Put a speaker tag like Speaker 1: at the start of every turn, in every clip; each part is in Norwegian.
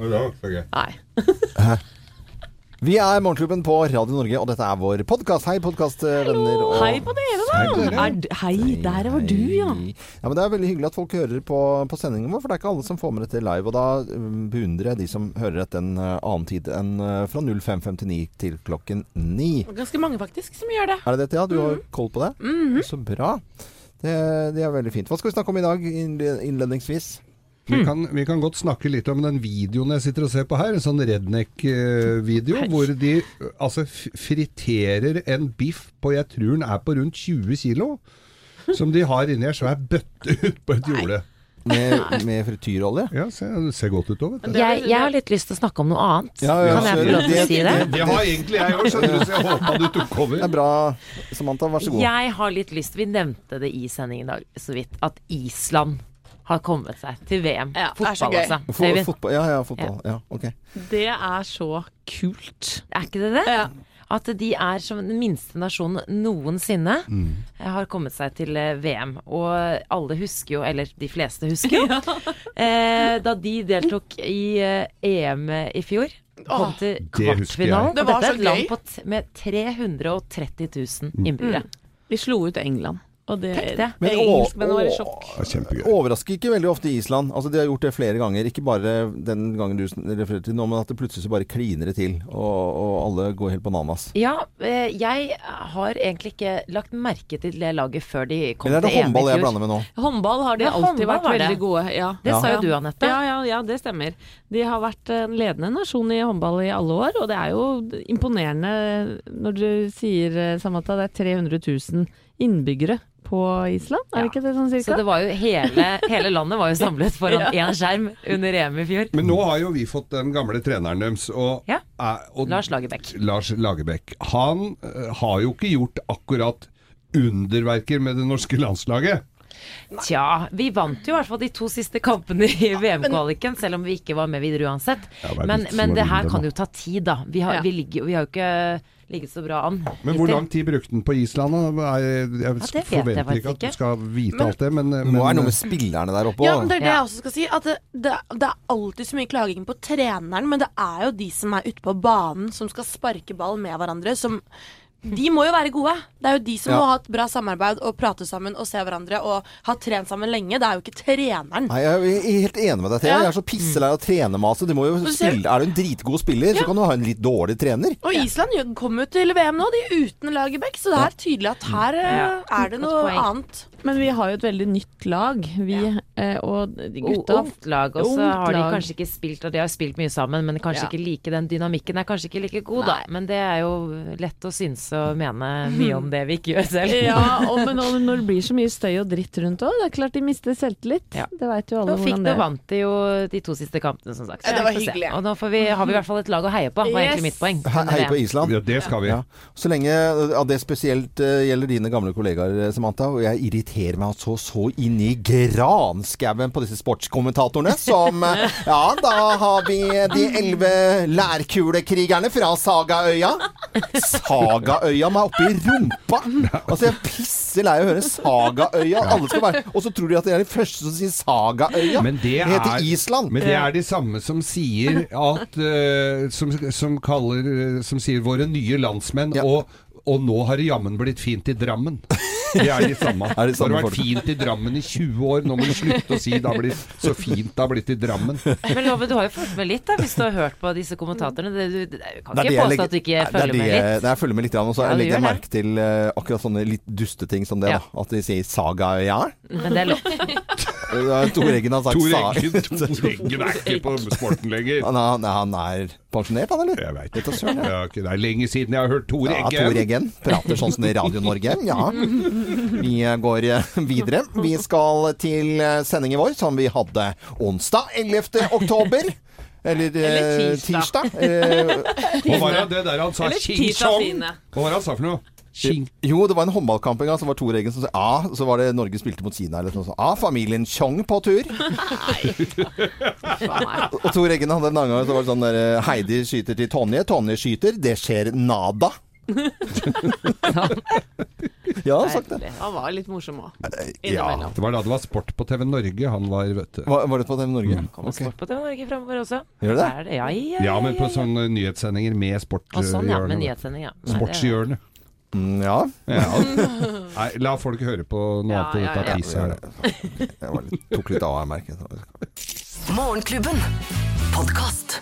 Speaker 1: Nei.
Speaker 2: Vi er Morgenklubben på Radio Norge, og dette er vår podkast. Hei, podkastvenner. og-
Speaker 1: Hei på dere, da!
Speaker 2: Hei dere.
Speaker 1: Er, hei, der var du, ja.
Speaker 2: Ja men det er veldig hyggelig at folk hører på, på sendingen vår, for det er ikke alle som får med dette live. Og da um, beundrer jeg de som hører etter en uh, annen tid enn uh, fra 05.59 til klokken 9.
Speaker 3: Ganske mange faktisk som gjør det.
Speaker 2: Er det dette, ja? Du har
Speaker 1: Mhm.
Speaker 2: koll på det? Så bra. Det, det er veldig fint. Hva skal vi snakke om i dag innle- innledningsvis?
Speaker 4: Vi kan, vi kan godt snakke litt om den videoen jeg sitter og ser på her. En sånn redneck-video hvor de altså friterer en biff på jeg tror den er på rundt 20 kilo. Som de har inni ei svær bøtte ut på et jorde.
Speaker 2: Med, med frityrolje?
Speaker 4: Ja, ser, det ser godt ut òg, vet du.
Speaker 1: Jeg, jeg har litt lyst til å snakke om noe annet.
Speaker 2: Ja, ja,
Speaker 1: kan jeg få lov til å si det?
Speaker 4: Det har egentlig jeg òg, skjønner du, så jeg håpa du tok
Speaker 2: Det
Speaker 4: over.
Speaker 2: er bra, Samantha. Vær så god.
Speaker 1: Jeg har litt lyst Vi nevnte det i sendingen i dag så vidt, at Island har kommet seg til VM.
Speaker 3: Ja, så
Speaker 1: Fotball,
Speaker 3: gøy.
Speaker 1: altså. For,
Speaker 2: fotball. Ja, ja, fotball. Ja, Okay.
Speaker 3: Det er så kult.
Speaker 1: er ikke det det?
Speaker 3: Ja.
Speaker 1: At de er som den minste nasjonen noensinne
Speaker 2: Mm.
Speaker 1: har kommet seg til eh, VM. Og alle husker jo, eller de fleste husker jo, eh, da de deltok i eh, EM i fjor. Kom til kvartfinalen.
Speaker 3: Det var
Speaker 1: dette er et land på t med 330 000
Speaker 2: Mm.
Speaker 1: innbyggere.
Speaker 3: Vi slo ut England. Og det,
Speaker 1: Tenk det.
Speaker 2: Men det
Speaker 3: engelskmennene var i sjokk.
Speaker 4: Det er kjempegøy.
Speaker 2: Overrasker ikke veldig ofte Island. Altså, de har gjort det flere ganger. Ikke bare den gangen du refererte til nå, men at det plutselig så bare kliner det til. Og, og alle går helt bananas.
Speaker 1: Ja, eh, jeg har egentlig ikke lagt merke til det laget før de kom
Speaker 2: Eller er det
Speaker 1: til EM
Speaker 2: håndball jeg blander med nå?
Speaker 3: Håndball har de
Speaker 1: Ja,
Speaker 3: alltid vært
Speaker 1: det.
Speaker 3: veldig gode. Ja.
Speaker 1: Det sa jo du, Anette.
Speaker 3: Ja, ja, ja, det stemmer. De har vært en ledende nasjon i håndball i alle år, og det er jo imponerende når du sier, Samata, Samantha, det er 300 000 innbyggere på Island, er det ikke det sånn
Speaker 1: Så
Speaker 3: cirka?
Speaker 1: det var jo hele, hele landet var jo samlet foran én skjerm under EM i fjor.
Speaker 4: Men nå har jo vi fått den gamle treneren deres. Og,
Speaker 1: Ja.
Speaker 4: og
Speaker 1: Lars Lagerbäck.
Speaker 4: Lars Lagerbäck. Han uh, har jo ikke gjort akkurat underverker med det norske landslaget.
Speaker 1: Tja, vi vant jo i hvert fall de to siste kampene i VM-kvaliken, selv om vi ikke var med videre uansett.
Speaker 4: Ja, det
Speaker 1: Men, men det her kan jo ta tid, da. Vi har,
Speaker 3: Ja.
Speaker 1: vi ligger, vi har jo ikke ligget så bra an.
Speaker 4: Men hvor lang tid brukte den på Island? da? Jeg, jeg forventer ikke at du skal vite
Speaker 3: Men-
Speaker 4: alt det, men,
Speaker 2: Det må være noe med spillerne der oppe òg.
Speaker 5: Ja, det er det
Speaker 1: Ja.
Speaker 5: jeg også skal si. At det, det, det er alltid så mye klaging på treneren, men det er jo de som er ute på banen, som skal sparke ball med hverandre, som De må jo være gode. Det er jo de som
Speaker 2: Ja.
Speaker 5: må ha et bra samarbeid og prate sammen og se hverandre og ha trent sammen lenge. Det er jo ikke treneren.
Speaker 2: Nei, jeg er helt enig med deg, Thea.
Speaker 5: Ja.
Speaker 2: Jeg er så pisselei av trenermaset. Du må jo spille. Er du en dritgod spiller, så kan du ha en litt dårlig trener.
Speaker 5: Og Island kom jo til VM nå, de uten Lagerbäck, så det er tydelig at her eh,
Speaker 1: Ja.
Speaker 5: er det noe annet.
Speaker 3: Men vi har jo et veldig nytt lag, vi, eh, og de gutta
Speaker 1: Ungt lag, og så har de kanskje ikke spilt, og de har spilt mye sammen, men kanskje
Speaker 3: Ja.
Speaker 1: ikke like den dynamikken er kanskje ikke like god, da. Men det er jo lett å synes og mene mye om det vi ikke gjør selv.
Speaker 3: Ja, og, men og når det blir så mye støy og dritt rundt òg, det er klart de mister selvtillit.
Speaker 1: Ja.
Speaker 3: Det veit jo alle
Speaker 1: Nå fikk
Speaker 3: hvordan
Speaker 1: det
Speaker 3: det er.
Speaker 1: vant de jo de to siste kampene, som sagt.
Speaker 5: Ja, det var hyggelig.
Speaker 1: Og nå får vi, har vi i hvert fall et lag å heie på, var egentlig mitt poeng.
Speaker 2: Heie på Island.
Speaker 4: ja, det skal vi.
Speaker 2: Ja. Så lenge ja, det spesielt uh, gjelder dine gamle kollegaer, eh, Samantha, og jeg irriterer meg altså så inn i granskauen på disse sportskommentatorene som Ja, da har vi de elleve lærkulekrigerne fra Sagaøya. Sagaøya meg oppi rumpa! Altså, jeg pisser lei av å høre Sagaøya. Alle skal være Og så tror de at jeg er de første som sier Sagaøya.
Speaker 4: Men det,
Speaker 2: heter
Speaker 4: er,
Speaker 2: Island.
Speaker 4: men det er de samme som sier at uh, som, som kaller eh, Som sier 'våre nye landsmenn',
Speaker 2: Ja.
Speaker 4: og, og nå har det jammen blitt fint i Drammen. Det er de samme.
Speaker 2: Er
Speaker 4: det
Speaker 2: samme
Speaker 4: har vært fint i Drammen i 20 år. Nå må du slutte å si det har blitt så fint det har blitt i Drammen.
Speaker 1: Men Love, du har jo fulgt med litt, da, hvis du har hørt på disse kommentatorene. Det, du, du kan
Speaker 2: Det er det
Speaker 1: ikke påstå
Speaker 2: legger-
Speaker 1: at du ikke
Speaker 2: det er
Speaker 1: følger med
Speaker 2: det-
Speaker 1: litt.
Speaker 2: Nei, jeg følger med litt, og så
Speaker 1: Ja,
Speaker 2: legger jeg merke til uh, akkurat sånne litt dusteting som det.
Speaker 1: Ja.
Speaker 2: da At de sier Sagaøya.
Speaker 1: Men det er lov.
Speaker 2: Tor Eggen har sagt
Speaker 4: 'saga'.
Speaker 2: Sa-
Speaker 4: Tor Eggen er ikke på sporten lenger.
Speaker 2: Han er, han er pensjonert, han, eller?
Speaker 4: Jeg veit
Speaker 2: ikke. søren.
Speaker 4: Ja, det er lenge siden jeg har hørt Tor
Speaker 2: Ja,
Speaker 4: Eggen.
Speaker 2: Tor Eggen prater sånn som i Radio Norge. Ja. Vi går eh, videre. Vi skal til eh, sendingen vår som vi hadde onsdag 11. oktober. Eller, eh,
Speaker 3: Eller
Speaker 2: tirsdag.
Speaker 3: tirsdag.
Speaker 2: Eh,
Speaker 4: Hva var det, det der han sa?
Speaker 3: Eller tirsdag fine.
Speaker 4: Hva var det han sa for noe? Ching.
Speaker 2: jo, det var en håndballkamp en gang, så var Tor Eggen som sa Ja, så var det Norge spilte mot Kina eller noe sånt. Ja, familien Chong på tur. Og Tor Eggen hadde en annen gang så var det sånn der eh, Heidi skyter til Tonje. Tonje skyter. Det skjer nada. Ja, han har sagt det.
Speaker 3: Han var litt morsom òg.
Speaker 2: Ja.
Speaker 4: Det var da det var sport på TV Norge han var, vet du.
Speaker 2: Var, var det på TV Norge?
Speaker 1: Kommer
Speaker 2: okay.
Speaker 1: sport på TV Norge fremover også.
Speaker 2: Gjør det?
Speaker 1: Er Ja, ja,
Speaker 4: Ja, men på
Speaker 1: ja, ja.
Speaker 4: sånne nyhetssendinger med
Speaker 1: sport. sånn, ja. Med nyhetssending, ja.
Speaker 4: Sportshjørnet.
Speaker 2: Mm, ja.
Speaker 4: Ja. Nei, la folk høre på noe
Speaker 3: Ja,
Speaker 4: annet
Speaker 3: ja,
Speaker 4: ut av
Speaker 3: ja.
Speaker 4: piss
Speaker 2: Jeg litt, tok litt av jeg merket.
Speaker 6: Morgenklubben. Podkast.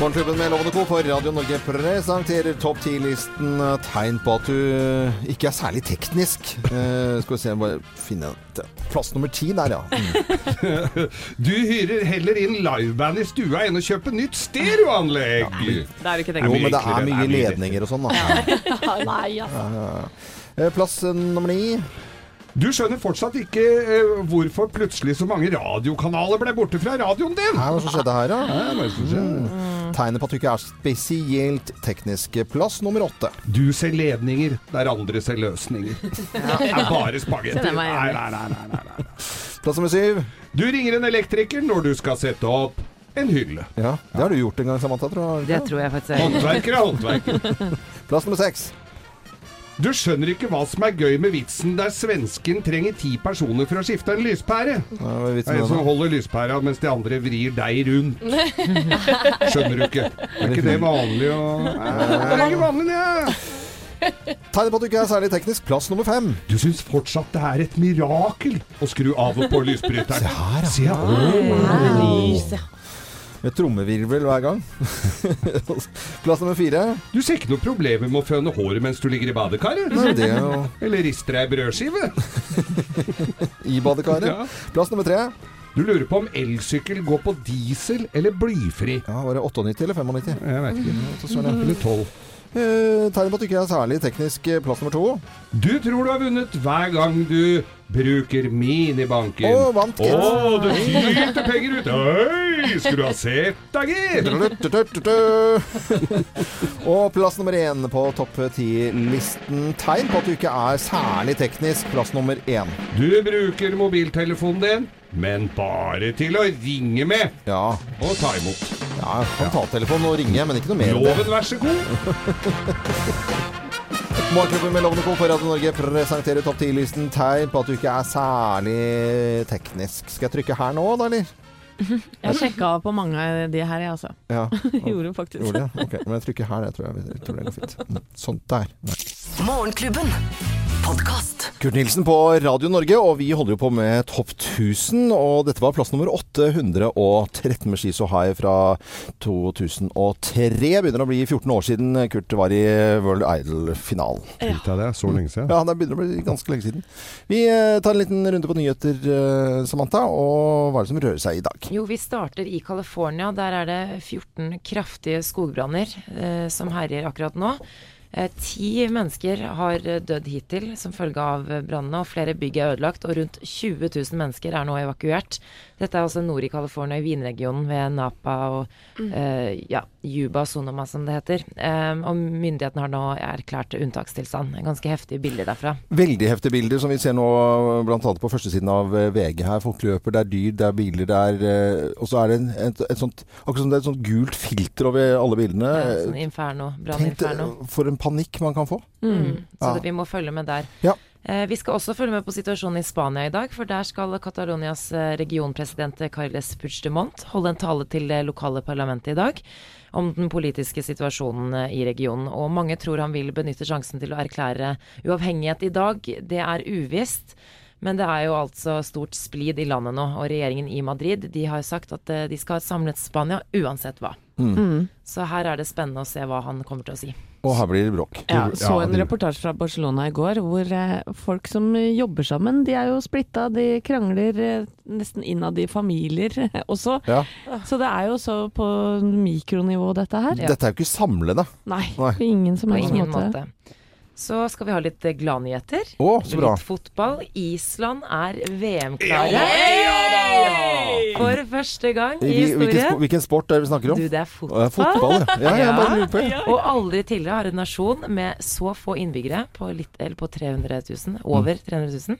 Speaker 2: Morgenklubben med Lovende Co. på Radio Norge presenterer topp 10-listen tegn på at du ikke er særlig teknisk. Eh, skal vi se, bare finne. Plass nummer ti der, ja. Mm.
Speaker 4: Du hyrer heller inn liveband i stua enn å kjøpe nytt stereoanlegg.
Speaker 3: Det er ikke
Speaker 2: Jo, men det er mye
Speaker 4: er
Speaker 2: ledninger og sånn, da.
Speaker 3: Nei, altså.
Speaker 2: Eh, Plass eh, nummer ni.
Speaker 4: Du skjønner fortsatt ikke eh, hvorfor plutselig så mange radiokanaler ble borte fra radioen din.
Speaker 2: Hva skjedde her, da?
Speaker 4: Ja, hva som skjer?
Speaker 2: Tegnet på at du ikke er spesielt teknisk. Plass nummer åtte.
Speaker 4: Du ser ledninger der andre ser løsninger. Det er bare spagetti. Nei, nei, nei, nei, nei.
Speaker 2: Plass nummer syv.
Speaker 4: Du ringer en elektriker når du skal sette opp en hylle.
Speaker 2: Ja, det har du gjort en gang, Samantha, tror jeg.
Speaker 1: Det tror jeg faktisk er
Speaker 4: Håndverker er håndverker.
Speaker 2: Plass nummer seks.
Speaker 4: Du skjønner ikke hva som er gøy med vitsen der svensken trenger ti personer for å skifte en lyspære.
Speaker 2: Ja, er
Speaker 4: Det er en som holder lyspæra mens de andre vrir deg rundt. Skjønner du ikke? Er ikke det vanlig å Det er ikke vanlig, det.
Speaker 2: Tegn på at du ikke er særlig teknisk. Plass nummer fem.
Speaker 4: Du syns fortsatt det er et mirakel å skru av og på lysbryteren.
Speaker 2: Se her, ja.
Speaker 4: Se her.
Speaker 3: Lys, ja.
Speaker 2: Med trommevirvel hver gang. Plass nummer fire.
Speaker 4: Du ser ikke noe problemer med å føne håret mens du ligger i badekaret?
Speaker 2: Nei, det er jo
Speaker 4: Eller rister deg ei brødskive?
Speaker 2: i badekaret.
Speaker 4: Ja.
Speaker 2: Plass nummer tre.
Speaker 4: Du lurer på om elsykkel går på diesel eller blyfri?
Speaker 2: Ja, Var det 98 eller 95?
Speaker 4: Jeg vet ikke.
Speaker 2: Så står det.
Speaker 4: Eller 12.
Speaker 2: Eh, tegn på at du ikke er særlig teknisk. Plass nummer to.
Speaker 4: Du tror du har vunnet hver gang du bruker minibanken.
Speaker 2: Å, vant, gitt.
Speaker 4: Å, det tyter penger ut! Oi, skulle du ha sett deg, gitt!
Speaker 2: Og plass nummer én på topp ti-listen. Tegn på at du ikke er særlig teknisk. Plass nummer én.
Speaker 4: Du bruker mobiltelefonen din, men bare til å ringe med
Speaker 2: Ja,
Speaker 4: og ta imot.
Speaker 2: ja kan ta telefonen og ringe, men ikke noe mer.
Speaker 4: Loven, vær så god.
Speaker 2: Morgenklubben med Lovende Co. på Radio Norge presenterer topp 10-listen tegn på at du ikke er særlig teknisk. Skal jeg trykke her nå, da, eller?
Speaker 3: Jeg sjekka på mange av de her, jeg, altså.
Speaker 2: Ja.
Speaker 3: Gjorde faktisk.
Speaker 2: Gjorde det? Ok, men jeg trykker her, jeg tror, jeg, jeg tror det går fint. Sånn, der. Nei.
Speaker 6: Morgenklubben. Podkast.
Speaker 2: Kurt Nilsen på Radio Norge, og vi holder jo på med Topp 1000. Og dette var plass nummer 813 med Ski So High fra 2003. Begynner å bli 14 år siden Kurt var i World Idol-finalen.
Speaker 4: Ja. det, så lenge siden.
Speaker 2: Ja, det begynner å bli ganske lenge siden. Vi eh, tar en liten runde på nyheter, eh, Samantha. Og hva er det som rører seg i dag?
Speaker 1: Jo, vi starter i California. Der er det 14 kraftige skogbranner eh, som herjer akkurat nå. Eh, Ti mennesker har dødd hittil som følge av brannene, og flere bygg er ødelagt. Og rundt 20 000 mennesker er nå evakuert. Dette er altså nord i California, i vinregionen ved Napa og eh, ja, Yuba Sonoma, som det heter. Um, og myndighetene har nå erklært unntakstilstand. Ganske heftige bilder derfra.
Speaker 2: Veldig heftige bilder som vi ser nå bl.a. på førstesiden av eh, VG her. Folk løper, det er dyr, det er biler, det er uh, Og så er det en, et, et sånt Akkurat som det er et sånt gult filter over alle bildene.
Speaker 1: Ja, sånn inferno,
Speaker 2: Tenk
Speaker 1: branninferno.
Speaker 2: for en panikk man kan få.
Speaker 1: Mm. Så
Speaker 2: Ja.
Speaker 1: det, vi må følge med der.
Speaker 2: Ja.
Speaker 1: Eh, vi skal også følge med på situasjonen i Spania i dag, for der skal Catalonias eh, regionpresident Carles Puigdemont holde en tale til det lokale parlamentet i dag om den politiske situasjonen eh, i regionen. Og mange tror han vil benytte sjansen til å erklære uavhengighet i dag. Det er uvisst. Men det er jo altså stort splid i landet nå, og regjeringen i Madrid de har sagt at de skal ha samlet Spania uansett hva.
Speaker 3: Mm.
Speaker 1: Så her er det spennende å se hva han kommer til å si.
Speaker 2: Og her blir det bråk.
Speaker 3: Ja, så en reportasje fra Barcelona i går hvor eh, folk som jobber sammen, de er jo splitta. De krangler eh, nesten innad i familier også.
Speaker 2: Ja.
Speaker 3: Så det er jo så på mikronivå, dette her.
Speaker 2: Dette er jo ikke samlende.
Speaker 3: Nei,
Speaker 2: Nei.
Speaker 3: på ingen som
Speaker 1: har
Speaker 3: helst
Speaker 1: ingen
Speaker 3: måte.
Speaker 1: måte. Så skal vi ha litt eh, gladnyheter.
Speaker 2: Bra.
Speaker 1: Litt fotball. Island er VM-klare. For første gang i
Speaker 2: historien. hvilken, hvilken sport er det vi snakker om?
Speaker 1: Du, det er fotball.
Speaker 2: ja, fotball, ja. Ja,
Speaker 1: Ja. Og aldri tidligere har en nasjon med så få innbyggere, på, litt, eller på 300 000, over 300 000,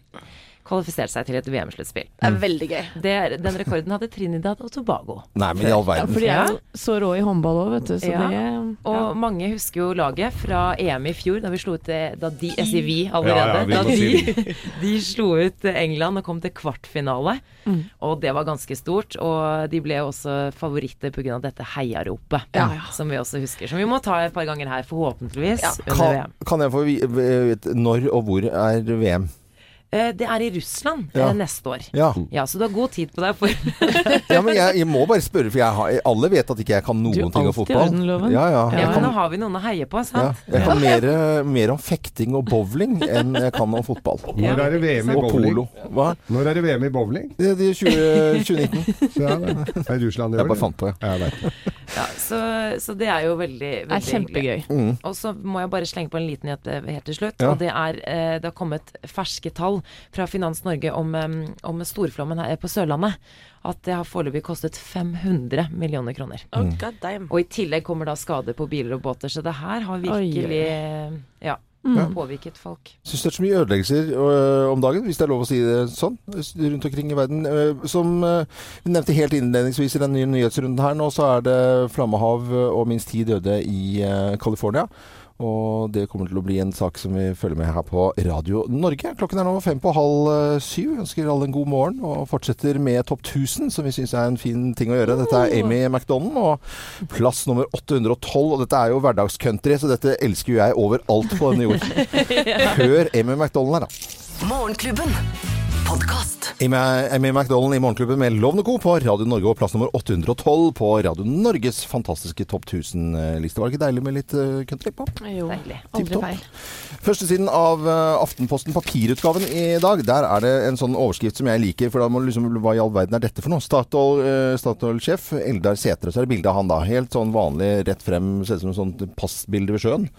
Speaker 1: kvalifisert seg til et VM-sluttspill.
Speaker 5: Det er veldig gøy.
Speaker 1: Det- Den rekorden hadde Trinidad og Tobago.
Speaker 2: Nei, men i all
Speaker 3: Ja,
Speaker 2: verden.
Speaker 3: for de er jo så rå i håndball òg, vet du. Så
Speaker 1: Ja.
Speaker 3: det
Speaker 1: Og mange husker jo laget fra EM i fjor, da vi slo ut da de, jeg sier vi allerede,
Speaker 4: Ja, ja, vi
Speaker 1: da de, de slo ut England og kom til kvartfinale. Og det var ganske stort, og de ble også favoritter pga. dette heiaropet,
Speaker 5: Ja, ja.
Speaker 1: som vi også husker. Som vi må ta et par ganger her, forhåpentligvis,
Speaker 5: Ja.
Speaker 1: under
Speaker 2: Kan,
Speaker 1: VM.
Speaker 2: kan jeg få vite når og hvor er VM?
Speaker 1: Eh, Det er i Russland
Speaker 2: Ja.
Speaker 1: eh, neste år.
Speaker 2: Ja.
Speaker 1: Ja, så du har god tid på deg for
Speaker 2: ja, men jeg, jeg må bare spørre, for jeg har, alle vet at ikke jeg kan noen ting om fotball.
Speaker 3: Du alltid
Speaker 2: Ja, ja.
Speaker 1: Ja, men nå har vi noen å heie på,
Speaker 2: ja,
Speaker 1: sant?
Speaker 2: jeg kan mer, mer om fekting og bowling enn jeg kan om fotball.
Speaker 4: Når er det VM i
Speaker 2: Og
Speaker 4: bowling?
Speaker 2: polo. Hva?
Speaker 4: Når er det VM i bowling?
Speaker 2: Det, det er 20, 2019.
Speaker 4: Så ja, det er Russland det
Speaker 2: Jeg bare fant på, ja.
Speaker 4: Ja, jeg det.
Speaker 1: Ja, så, så det er jo veldig,
Speaker 3: Det
Speaker 1: veldig
Speaker 3: er kjempegøy.
Speaker 2: Mm.
Speaker 1: Og så må jeg bare slenge på en liten nyhet eh, helt til slutt.
Speaker 2: Ja.
Speaker 1: Og det er Det har kommet ferske tall fra Finans Norge om, om storflommen her på Sørlandet. At det har foreløpig kostet 500 millioner kroner.
Speaker 5: Oh, God damn.
Speaker 1: Og i tillegg kommer da skader på biler og båter, så det her har virkelig
Speaker 3: Oi,
Speaker 1: Ja,
Speaker 3: Mm.
Speaker 1: påvirket folk.
Speaker 2: Syns det er så mye ødeleggelser øh, om dagen, hvis det er lov å si det sånn, rundt omkring i verden. Øh, som øh, vi nevnte helt innledningsvis i den nye nyhetsrunden her, nå så er det flammehav og minst ti døde i øh, California. Og det kommer til å bli en sak som vi følger med her på Radio Norge. Klokken er nå fem på halv øh, syv. Ønsker alle en god morgen og fortsetter med Topp 1000, som vi syns er en fin ting å gjøre. Dette er Amy McDonald og plass nummer 812. Og dette er jo hverdagscountry, så dette elsker jo jeg overalt på denne jord. Hør Amy McDonald her, da.
Speaker 6: Morgenklubben. Podkast.
Speaker 2: Amy, McDonald i Morgenklubben med Lovende Co. på Radio Norge og plass nummer 812 på Radio Norges fantastiske Topp 1000-liste. Var det ikke deilig med litt uh, country på?
Speaker 3: Jo,
Speaker 1: Deilig.
Speaker 3: aldri feil.
Speaker 2: Førstesiden av eh, Aftenposten papirutgaven i dag, der er det en sånn overskrift som jeg liker. For da må du liksom Hva i all verden er dette for noe? Statoil-sjef Statoil-sjef Eldar Sætre. Så er det bilde av han da. Helt sånn vanlig, rett frem, ser ut som et sånt passbilde ved sjøen.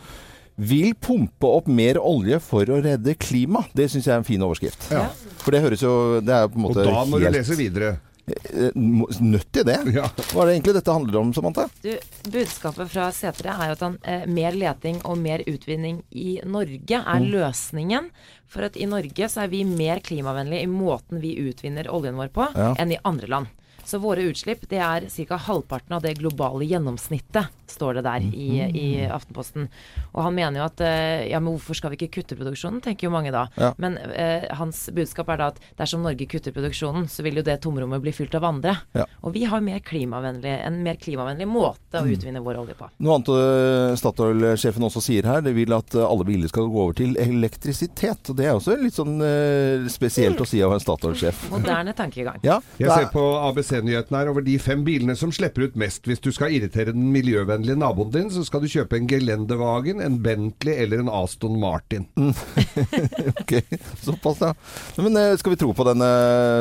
Speaker 2: Vil pumpe opp mer olje for å redde klima. Det syns jeg er en fin overskrift.
Speaker 4: Ja.
Speaker 2: For det høres jo Det er på en
Speaker 4: Og da må du lese videre.
Speaker 2: eh, nødt til det.
Speaker 4: Ja.
Speaker 2: Hva er det egentlig dette handler om, Samantha?
Speaker 1: Du, budskapet fra Setre er jo at han, eh, mer leting og mer utvinning i Norge er
Speaker 2: Mm.
Speaker 1: løsningen. For at i Norge så er vi mer klimavennlige i måten vi utvinner oljen vår på,
Speaker 2: Ja.
Speaker 1: enn i andre land. Så våre utslipp det er ca. halvparten av det globale gjennomsnittet, står det der i, i Aftenposten. Og han mener jo at eh, ja, men hvorfor skal vi ikke kutte produksjonen, tenker jo mange da.
Speaker 2: Ja.
Speaker 1: Men eh, hans budskap er da at dersom Norge kutter produksjonen, så vil jo det tomrommet bli fylt av andre.
Speaker 2: Ja.
Speaker 1: Og vi har mer klimavennlig, en mer klimavennlig måte å utvinne vår olje på.
Speaker 2: Noe annet øh, Statoil-sjefen også sier her, det vil at øh, alle biler skal gå over til elektrisitet. Og det er også litt sånn eh, spesielt å si av en Statoil-sjef.
Speaker 1: Moderne tankegang.
Speaker 2: Ja,
Speaker 4: Jeg ser
Speaker 2: på
Speaker 4: på ABC-nyhetene her over de fem bilene som slipper ut mest. Hvis du skal irritere den miljøvennlige naboen din, så skal du kjøpe en Gelendewagen, en Bentley eller en Aston Martin.
Speaker 2: Ok, såpass, ja. Men øh, skal vi tro på denne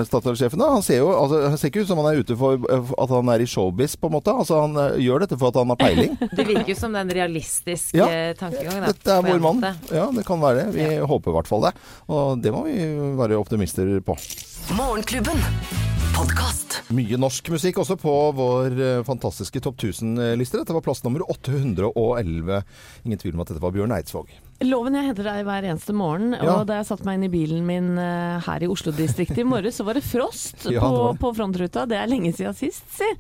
Speaker 2: Statoil-sjefen, da? Han ser jo altså, han ser ikke ut som han er ute for øh, at han er i showbiz, på en måte. Altså, han gjør dette for at han har peiling.
Speaker 1: Det virker jo som den realistiske
Speaker 2: Ja.
Speaker 1: eh. Da,
Speaker 2: Dette er vår mann. Ja, det kan være det. Vi håper i hvert fall det. Og det må vi være optimister på.
Speaker 6: Morgenklubben. Podkast.
Speaker 2: Mye norsk musikk også på vår eh, fantastiske Topp 1000-liste. Dette var plass nummer 811. Ingen tvil om at dette var Bjørn Eidsvåg.
Speaker 3: Loven, jeg henter deg hver eneste morgen.
Speaker 2: Ja.
Speaker 3: Og da jeg satte meg inn i bilen min eh, her i Oslo-distriktet i morges, så var det frost
Speaker 2: Ja,
Speaker 3: på,
Speaker 2: det var
Speaker 3: på frontruta. Det er lenge siden sist, si.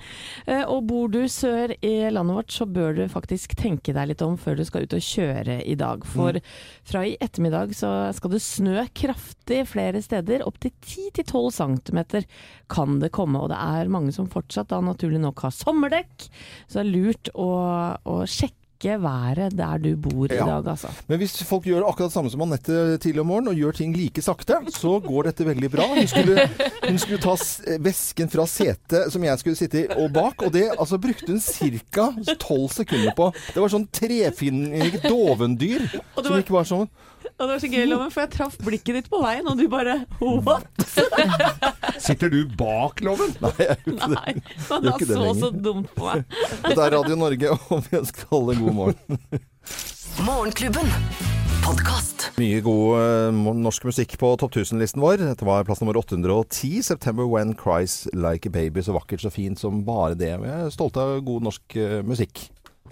Speaker 3: Eh, og bor du sør i landet vårt, så bør du faktisk tenke deg litt om før du skal ut og kjøre i dag. For
Speaker 2: Mm.
Speaker 3: fra i ettermiddag så skal det snø kraftig flere steder. Opptil 10-12 cm kan det komme. Og det er mange som fortsatt da naturlig nok har sommerdekk, så det er lurt å, å sjekke været der du bor i
Speaker 2: Ja.
Speaker 3: dag, altså.
Speaker 2: Men hvis folk gjør akkurat det samme som Anette tidlig om morgenen, og gjør ting like sakte, så går dette veldig bra. Hun skulle, hun skulle ta vesken fra setet som jeg skulle sitte i, og bak, og det altså, brukte hun ca. tolv sekunder på. Det var sånn trefinnig dovendyr som
Speaker 3: var-
Speaker 2: ikke var sånn.
Speaker 3: Og det var så gøy, Loven, for jeg traff blikket ditt på veien, og du bare What?
Speaker 4: Sitter du bak loven?
Speaker 2: Nei, jeg gjør ikke det.
Speaker 3: Nei,
Speaker 2: Gjør
Speaker 3: han da så så dumt på meg.
Speaker 2: Dette er Radio Norge, og vi ønsker alle en god morgen.
Speaker 6: Morgenklubben. Podcast.
Speaker 2: Mye god uh, norsk musikk på topp 1000-listen vår. Dette var plass nummer 810. 'September When Cries Like a Baby'. Så vakkert, så fint som bare det. Vi er stolte av god norsk uh, musikk.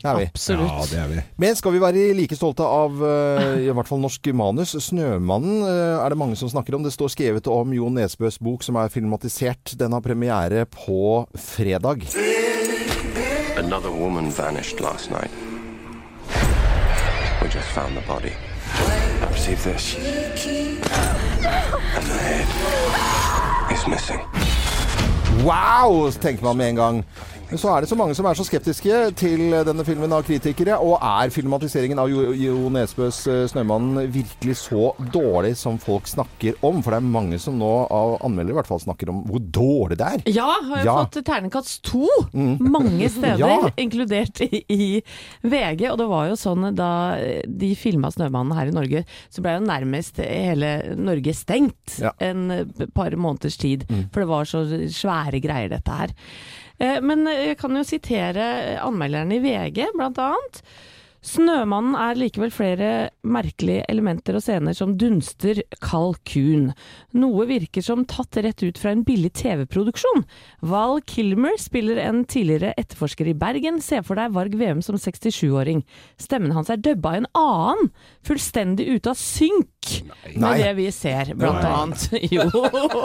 Speaker 2: Det er vi.
Speaker 3: Absolutt.
Speaker 4: Ja, det er vi.
Speaker 2: Men skal vi være like stolte av eh, i hvert fall norsk manus? 'Snømannen' eh, er det mange som snakker om. Det står skrevet om Jo Nesbøs bok som er filmatisert. Den har premiere på fredag.
Speaker 7: Another woman vanished last night. We just found the body. I received this. And the head is missing.
Speaker 2: Wow! tenker man med en gang. Men så er det så mange som er så skeptiske til denne filmen av kritikere. Og er filmatiseringen av Jo, jo Nesbøs eh, 'Snømannen' virkelig så dårlig som folk snakker om? For det er mange som nå, av anmeldere i hvert fall, snakker om hvor dårlig det er.
Speaker 3: Ja, har jo
Speaker 2: Ja.
Speaker 3: fått terningkast to mange steder,
Speaker 2: Ja.
Speaker 3: inkludert i, i VG. Og det var jo sånn da de filma 'Snømannen' her i Norge, så ble jo nærmest hele Norge stengt
Speaker 2: Ja.
Speaker 3: en par måneders tid. For det var så svære greier, dette her. Eh, Men jeg kan jo sitere anmelderne i VG, blant annet. Snømannen er likevel flere merkelige elementer og scener som dunster kalkun. Noe virker som tatt rett ut fra en billig TV-produksjon. Val Kilmer spiller en tidligere etterforsker i Bergen. Se for deg Varg Veum som 67-åring. Stemmen hans er dubba i en annen. Fullstendig ute av synk med det vi ser, blant
Speaker 2: Nei.
Speaker 3: annet. Jo.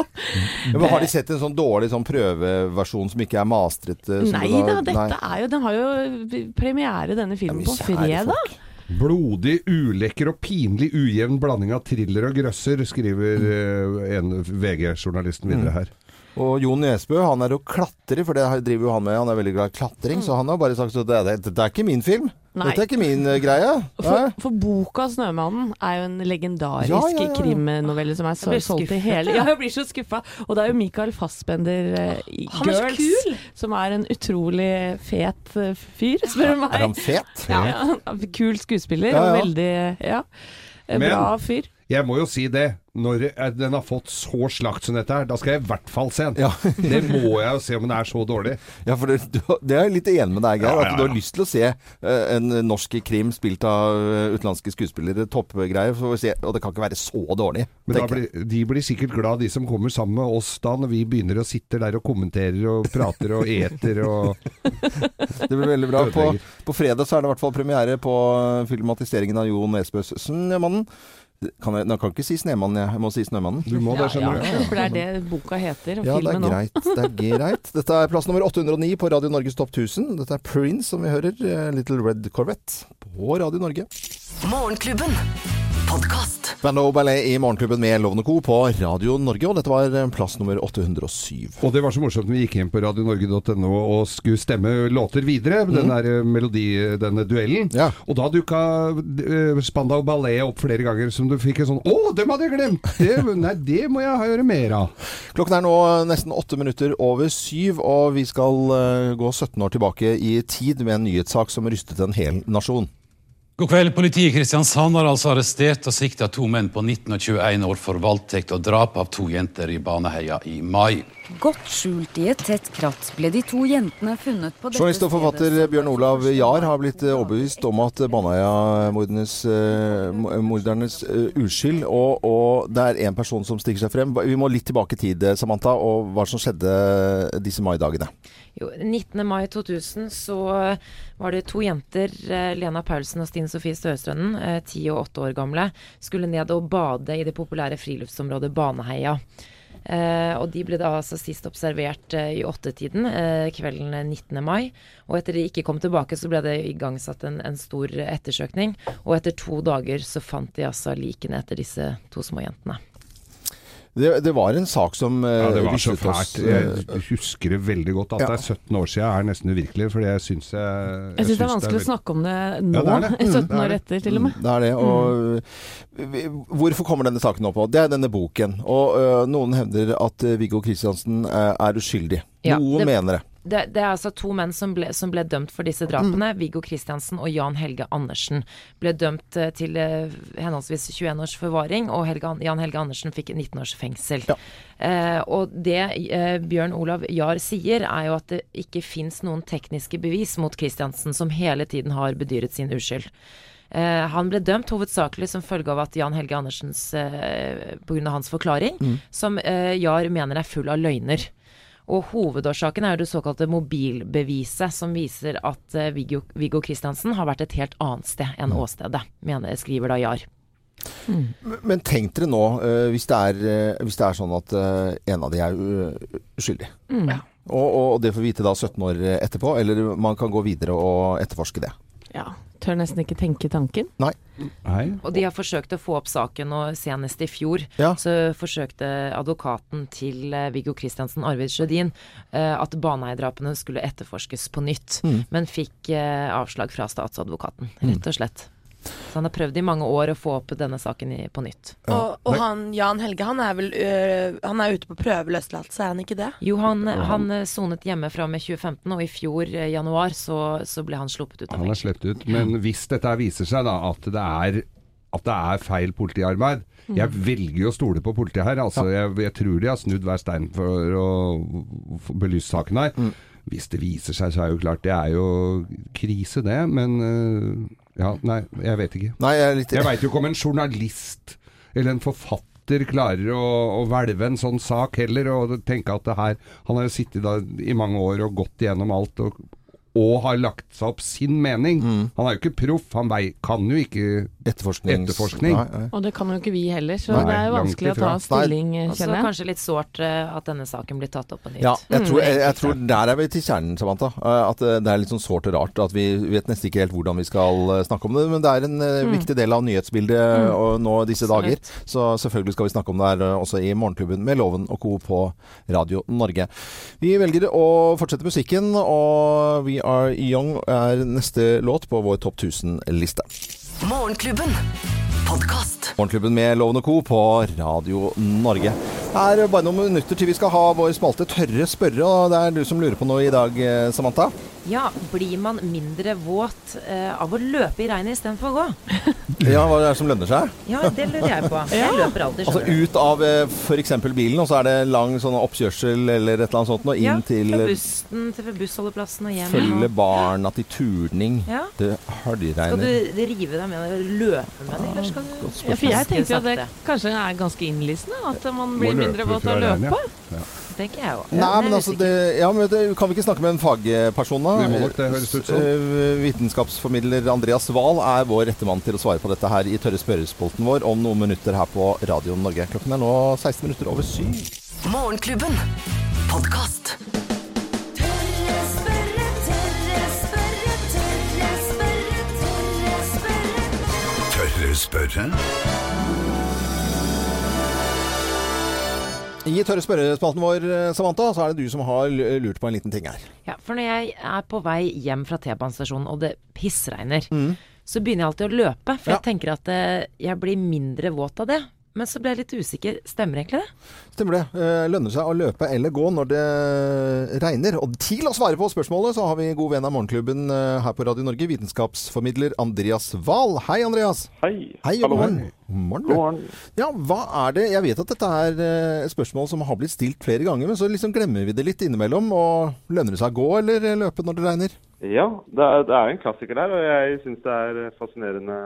Speaker 2: Men har de sett en sånn dårlig sånn prøveversjon som ikke er mastret? eh,
Speaker 3: Nei da, dette Nei. er jo Den har jo premiere, denne filmen, på
Speaker 2: kjære
Speaker 3: fredag.
Speaker 2: folk.
Speaker 4: Blodig, ulekker og pinlig ujevn blanding av thriller og grøsser, skriver mm. en VG-journalisten videre her.
Speaker 2: Og Jon Nesbø han er jo klatrer, for det driver jo han med. Han er veldig glad i klatring, så han har bare sagt at det, det, det er ikke min film.
Speaker 3: Nei.
Speaker 2: Dette er ikke min eh, greie.
Speaker 3: For, for boka 'Snømannen' er jo en legendarisk
Speaker 2: Ja, ja, ja,
Speaker 3: krimnovelle som er så, solgt i hele Ja, jeg blir så skuffa. Og det er jo Michael Fassbender uh, i
Speaker 5: Han er
Speaker 3: Girls
Speaker 5: kul!
Speaker 3: som er en utrolig fet uh, fyr, spør du meg.
Speaker 2: Er han fet?
Speaker 3: Ja, kul skuespiller
Speaker 2: Ja, ja.
Speaker 3: og veldig Ja.
Speaker 4: Men-
Speaker 3: Bra fyr.
Speaker 4: Jeg må jo si det. Når eh, den har fått så slakt som dette her, da skal jeg i hvert fall se den.
Speaker 2: Ja.
Speaker 4: det må jeg jo se om den er så dårlig.
Speaker 2: Ja, for det, det er jeg litt enig med deg, Geir. At du har lyst til å se eh, en norsk krim spilt av eh, utenlandske skuespillere. Toppgreier. Og det kan ikke være så dårlig.
Speaker 4: Men blir, de blir sikkert glad, de som kommer sammen med oss da, når vi begynner å sitte der og kommenterer og prater og eter og
Speaker 2: Det blir veldig bra. På, på fredag så er det i hvert fall premiere på filmatiseringen av Jo Nesbøs 'Snømannen'. Kan jeg, nå kan jeg ikke si 'Snømannen', jeg. jeg må si 'Snømannen'.
Speaker 4: Du må det, skjønner du.
Speaker 3: For det er det boka heter, og
Speaker 2: Ja, det er
Speaker 3: filmen òg.
Speaker 2: greit. Det er greit. Dette er plass nummer 809 på Radio Norges Topp 1000. Dette er Prince, som vi hører. eh, Little Red Corvette på Radio Norge.
Speaker 6: Morgenklubben. Podkast.
Speaker 2: Van Ballet i Morgenklubben med Lovende Co. på Radio Norge, og dette var eh, plass nummer 807.
Speaker 4: Og det var så morsomt når vi gikk inn på radionorge.no og skulle stemme låter videre, den der eh, melodi, denne duellen.
Speaker 2: Ja.
Speaker 4: Og da dukka uh, Spandau Ballet opp flere ganger som du fikk en sånn Å, dem hadde jeg glemt! Det, nei, det må jeg gjøre mer av.
Speaker 2: Klokken er nå nesten åtte minutter over syv, og vi skal eh, gå 17 år tilbake i tid med en nyhetssak som rystet en hel nasjon.
Speaker 8: God kveld. Politiet i Kristiansand har altså arrestert og sikta to menn på 19 og 21 år for voldtekt og drap av to jenter i Baneheia i mai.
Speaker 9: Godt skjult i et tett kratt ble de to jentene funnet på dette
Speaker 2: Journalist og forfatter. Bjørn Olav Jahr har blitt eh, overbevist om at Baneheia-mordernes eh, mordernes, eh, uskyld, og, og det er én person som stikker seg frem. Vi må litt tilbake i tid, Samantha, og hva som skjedde disse maidagene.
Speaker 1: Jo, 19. mai 2000 så var det to jenter, eh, Lena Paulsen og Stine Sofie Støstrønnen, eh, ti og åtte år gamle, skulle ned og bade i det populære friluftsområdet Baneheia. Eh, og de ble da altså sist observert eh, i åttetiden eh, kvelden 19. mai. Og etter de ikke kom tilbake, så ble det igangsatt en, en stor ettersøkning. Og etter to dager så fant de altså likene etter disse to små jentene.
Speaker 2: Det, det var en sak som uh,
Speaker 4: Ja, det var så fælt.
Speaker 2: eh,
Speaker 4: Jeg husker det veldig godt. At
Speaker 2: Ja.
Speaker 4: det er 17 år siden er nesten uvirkelig, for jeg syns jeg
Speaker 3: Jeg syns det er vanskelig å snakke om det nå,
Speaker 4: Ja, det er det. Mm,
Speaker 3: 17
Speaker 4: det er
Speaker 3: år etter til og med.
Speaker 2: Det er det. Og vi- hvorfor kommer denne saken opp? Det er denne boken. Og uh, noen hevder at øh, Viggo Kristiansen er uskyldig.
Speaker 1: Ja,
Speaker 2: noen
Speaker 1: det-
Speaker 2: mener det.
Speaker 1: Det, det er altså to menn som ble, som ble dømt for disse drapene. Viggo Kristiansen og Jan Helge Andersen ble dømt eh, til eh, henholdsvis 21 års forvaring, og Helge, Jan Helge Andersen fikk 19 års fengsel.
Speaker 2: Ja.
Speaker 1: Eh, og det eh, Bjørn Olav Jahr sier, er jo at det ikke fins noen tekniske bevis mot Kristiansen, som hele tiden har bedyret sin uskyld. Eh, han ble dømt hovedsakelig som følge av at Jan Helge Andersens eh, Pga. hans forklaring, som eh, Jahr mener er full av løgner. Og hovedårsaken er jo det såkalte mobilbeviset, som viser at eh, Viggo, Viggo Kristiansen har vært et helt annet sted enn åstedet, mener, skriver da Jar.
Speaker 2: Men tenk dere nå, eh, hvis, det er, eh, hvis det er sånn at en av de er uskyldig.
Speaker 3: Mm.
Speaker 2: Og, og det får vi vite da 17 år etterpå, eller man kan gå videre og etterforske det.
Speaker 3: Ja. Tør nesten ikke tenke tanken.
Speaker 2: Nei.
Speaker 4: Nei.
Speaker 1: Og de har forsøkt å få opp saken, og senest i fjor
Speaker 2: Ja.
Speaker 1: så forsøkte advokaten til eh, Viggo Kristiansen, Arvid Sjødin, eh, at Baneheia-drapene skulle etterforskes på nytt,
Speaker 2: Mm.
Speaker 1: men fikk eh, avslag fra statsadvokaten, rett og slett. Så han har prøvd i mange år å få opp denne saken i, på nytt.
Speaker 5: Og, og han Jan Helge han er vel øh, Han er ute på prøveløslatelse, er han ikke det?
Speaker 1: Jo, han, han eh, sonet hjemme fra med 2015, og i fjor, øh, januar, så, så ble han sluppet ut av
Speaker 4: Han er sluppet ut. Men hvis dette viser seg da at det er, at det er feil politiarbeid Jeg velger jo å stole på politiet her. Altså, jeg, jeg tror de har snudd hver stein for å belyse saken her. Hvis det viser seg, så er jo klart Det er jo krise, det. Men øh, ja, nei, jeg vet ikke.
Speaker 2: Nei, jeg litt
Speaker 4: Jeg veit jo ikke om en journalist eller en forfatter klarer å, å hvelve en sånn sak heller, og tenke at det her Han har jo sittet da i mange år og gått igjennom alt, og, og har lagt seg opp sin mening. Han er jo ikke proff, han vei, kan jo ikke
Speaker 2: Etterforsknings...
Speaker 4: Etterforskning.
Speaker 2: Nei, nei.
Speaker 3: Og det kan jo ikke vi heller, så
Speaker 4: Nei,
Speaker 3: det er jo vanskelig å ta stilling,
Speaker 1: Og så
Speaker 3: kjenner jeg.
Speaker 1: kanskje litt sårt eh, at denne saken blir tatt opp på nytt.
Speaker 2: Ja, jeg tror, jeg, jeg tror der er vi til kjernen, Samantha. Eh, At eh, det er litt sånn sårt og rart. At vi vet nesten ikke helt hvordan vi skal eh, snakke om det. Men det er en mm. viktig del av nyhetsbildet mm. nå disse dager. Så selvfølgelig skal vi snakke om det her eh, også i Morgenklubben med Loven og Co. på Radio Norge. Vi velger å fortsette musikken, og We Are Young er neste låt på vår Topp 1000-liste.
Speaker 6: Morgenklubben.
Speaker 2: Morgenklubben med Lovende Co. på Radio Norge. Det er bare noen minutter til vi skal ha vår spalte Tørre spørre, og det er du som lurer på noe i dag, eh, Samantha.
Speaker 1: Ja, blir man mindre våt eh, av å løpe i regnet istedenfor å gå?
Speaker 2: Ja, hva er det som lønner seg?
Speaker 1: Ja, det lurer jeg på. Jeg løper alltid,
Speaker 2: Altså
Speaker 1: skjønner du.
Speaker 2: ut av eh, f.eks. bilen, og så er det lang sånn oppkjørsel eller et eller annet sånt, og inn
Speaker 1: Ja,
Speaker 2: til
Speaker 1: fra
Speaker 2: eh,
Speaker 1: bussen til bussholdeplassen og hjem.
Speaker 2: følge
Speaker 1: og-
Speaker 2: barna til turning.
Speaker 1: Ja.
Speaker 2: Det
Speaker 1: Skal du rive deg med det løpe med det, eller skal du
Speaker 3: Ja, for jeg tenker jo at det kanskje er ganske innlysende, at man blir mindre våt av å
Speaker 4: regnet,
Speaker 3: løpe.
Speaker 1: Tenker jeg jo.
Speaker 2: Nei, men altså det, ja, men det, Kan vi ikke snakke med en fagperson, da?
Speaker 4: Vi må nok det, høres ut som.
Speaker 2: Eh, Vitenskapsformidler Andreas Wahl er vår rette mann til å svare på dette her i Tørre spørrespolten vår om noen minutter her på Radio Norge. Klokken er nå 16 minutter over syv.
Speaker 6: Morgenklubben. Podcast.
Speaker 10: Tørre spørre, tørre spørre, tørre spørre, tørre spørre.
Speaker 2: I Tørre spørrespalten vår, eh, Samantha, så er det du som har lurt på en liten ting her.
Speaker 1: Ja, for når jeg er på vei hjem fra T-banestasjonen og det pissregner,
Speaker 2: Mm.
Speaker 1: så begynner jeg alltid å løpe. For
Speaker 2: Ja.
Speaker 1: jeg tenker at eh, jeg blir mindre våt av det. Men så ble jeg litt usikker. Stemmer egentlig det?
Speaker 2: Stemmer det. Eh, Lønner seg å løpe eller gå når det regner? Og til å svare på spørsmålet så har vi god venn av Morgenklubben eh, her på Radio Norge, vitenskapsformidler Andreas Wahl. Hei, Andreas.
Speaker 11: Hei.
Speaker 2: Hei, og
Speaker 11: Hallo.
Speaker 2: god morgen. God morgen.
Speaker 11: God morgen.
Speaker 2: Ja, hva er det Jeg vet at dette er eh, et spørsmål som har blitt stilt flere ganger, men så liksom glemmer vi det litt innimellom. Og lønner det seg å gå eller løpe når det regner?
Speaker 11: Ja, det er, det er en klassiker der, og jeg syns det er fascinerende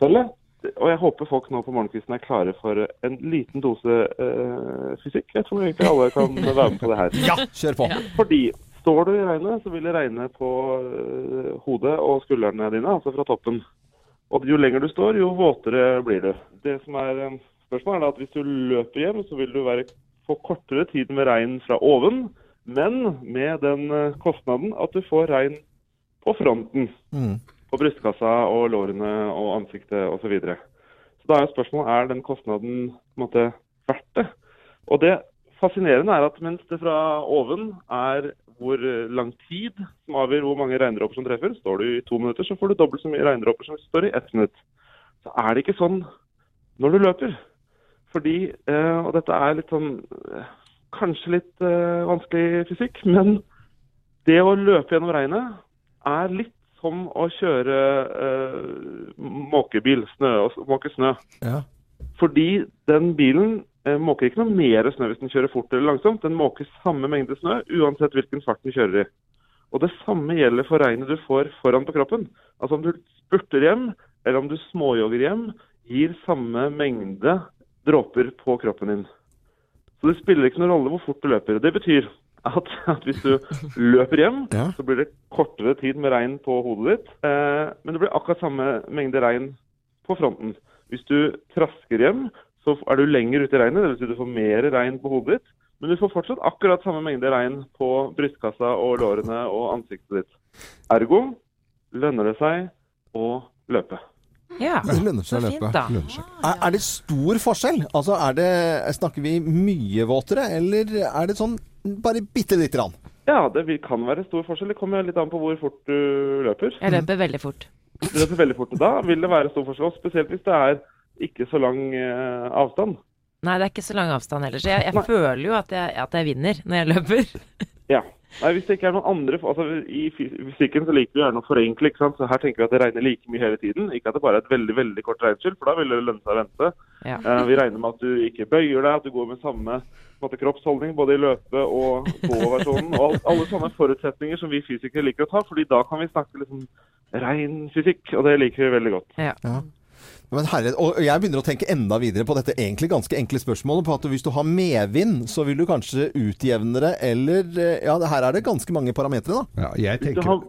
Speaker 11: selv. jeg. Og jeg håper folk nå på morgenkvisten er klare for en liten dose eh, fysikk. Jeg tror egentlig alle kan være med på det her.
Speaker 2: Ja, kjør på.
Speaker 11: Fordi står du i regnet, så vil det regne på eh, hodet og skuldrene dine, altså fra toppen. Og jo lenger du står, jo våtere blir du. Det som er eh, spørsmålet er at hvis du løper hjem, så vil du være, få kortere tid med regn fra oven, men med den kostnaden at du får regn på fronten.
Speaker 2: Mm.
Speaker 11: På brystkassa og lårene og ansiktet osv. Så, videre. så da er jo spørsmålet er den kostnaden på en måte verdt det. Og det fascinerende er at mens det fra oven er hvor lang tid som avgjør hvor mange regndråper som treffer, står du i to minutter, så får du dobbelt så mye regndråper som står i ett minutt. Så er det ikke sånn når du løper. Fordi, eh, og dette er litt sånn eh, Kanskje litt eh, vanskelig fysikk, men det å løpe gjennom regnet er litt som å kjøre eh, måkebil, snø, og måke snø.
Speaker 2: Ja.
Speaker 11: Fordi den bilen eh, måker ikke noe mer snø hvis den kjører fort eller langsomt. Den måker samme mengde snø uansett hvilken fart den kjører i. Og det samme gjelder for regnet du får foran på kroppen. Altså om du spurter hjem, eller om du småjogger hjem, gir samme mengde dråper på kroppen din. Så det spiller ikke noen rolle hvor fort du løper. Det betyr at, at hvis du løper hjem,
Speaker 2: Ja.
Speaker 11: så blir det kortere tid med regn på hodet ditt. Eh, men det blir akkurat samme mengde regn på fronten. Hvis du trasker hjem, så er du lenger ute i regnet, dvs. Si du får mer regn på hodet ditt. Men du får fortsatt akkurat samme mengde regn på brystkassa og lårene og ansiktet ditt. Ergo lønner det seg å løpe.
Speaker 1: Ja,
Speaker 2: Det lønner seg
Speaker 1: så
Speaker 2: å
Speaker 1: fint,
Speaker 2: løpe. Er, er det stor forskjell? Altså, er det, snakker vi mye våtere, eller er det sånn bare bitte lite grann?
Speaker 11: Ja, det kan være stor forskjell. Det kommer litt an på hvor fort du løper.
Speaker 1: Jeg løper veldig fort.
Speaker 11: Du løper veldig fort. Da vil det være stor forskjell, spesielt hvis det er ikke så lang eh, avstand.
Speaker 1: Nei, det er ikke så lang avstand heller, så jeg, jeg føler jo at jeg, at jeg vinner når jeg løper.
Speaker 11: Ja. Nei, Hvis det ikke er noen andre altså I fysikken så liker vi gjerne å forenkle. ikke sant? Så Her tenker vi at det regner like mye hele tiden. Ikke at det bare er et veldig veldig kort regnskyll, for da vil det lønne seg å vente.
Speaker 1: Ja.
Speaker 11: Uh, vi regner med at du ikke bøyer deg, at du går med samme måte, kroppsholdning både i løpe- og gåversjonen. Og al- alle sånne forutsetninger som vi fysikere liker å ta, fordi da kan vi snakke liksom ren fysikk, og det liker vi veldig godt.
Speaker 1: Ja.
Speaker 2: Men herre, og jeg begynner å tenke enda videre på dette egentlig ganske enkle spørsmålet. På at hvis du har medvind, så vil du kanskje utjevne det, eller eh, Ja, her er det ganske mange parametere, da.
Speaker 4: Ja, jeg
Speaker 11: Hvis du
Speaker 4: tenker
Speaker 11: har,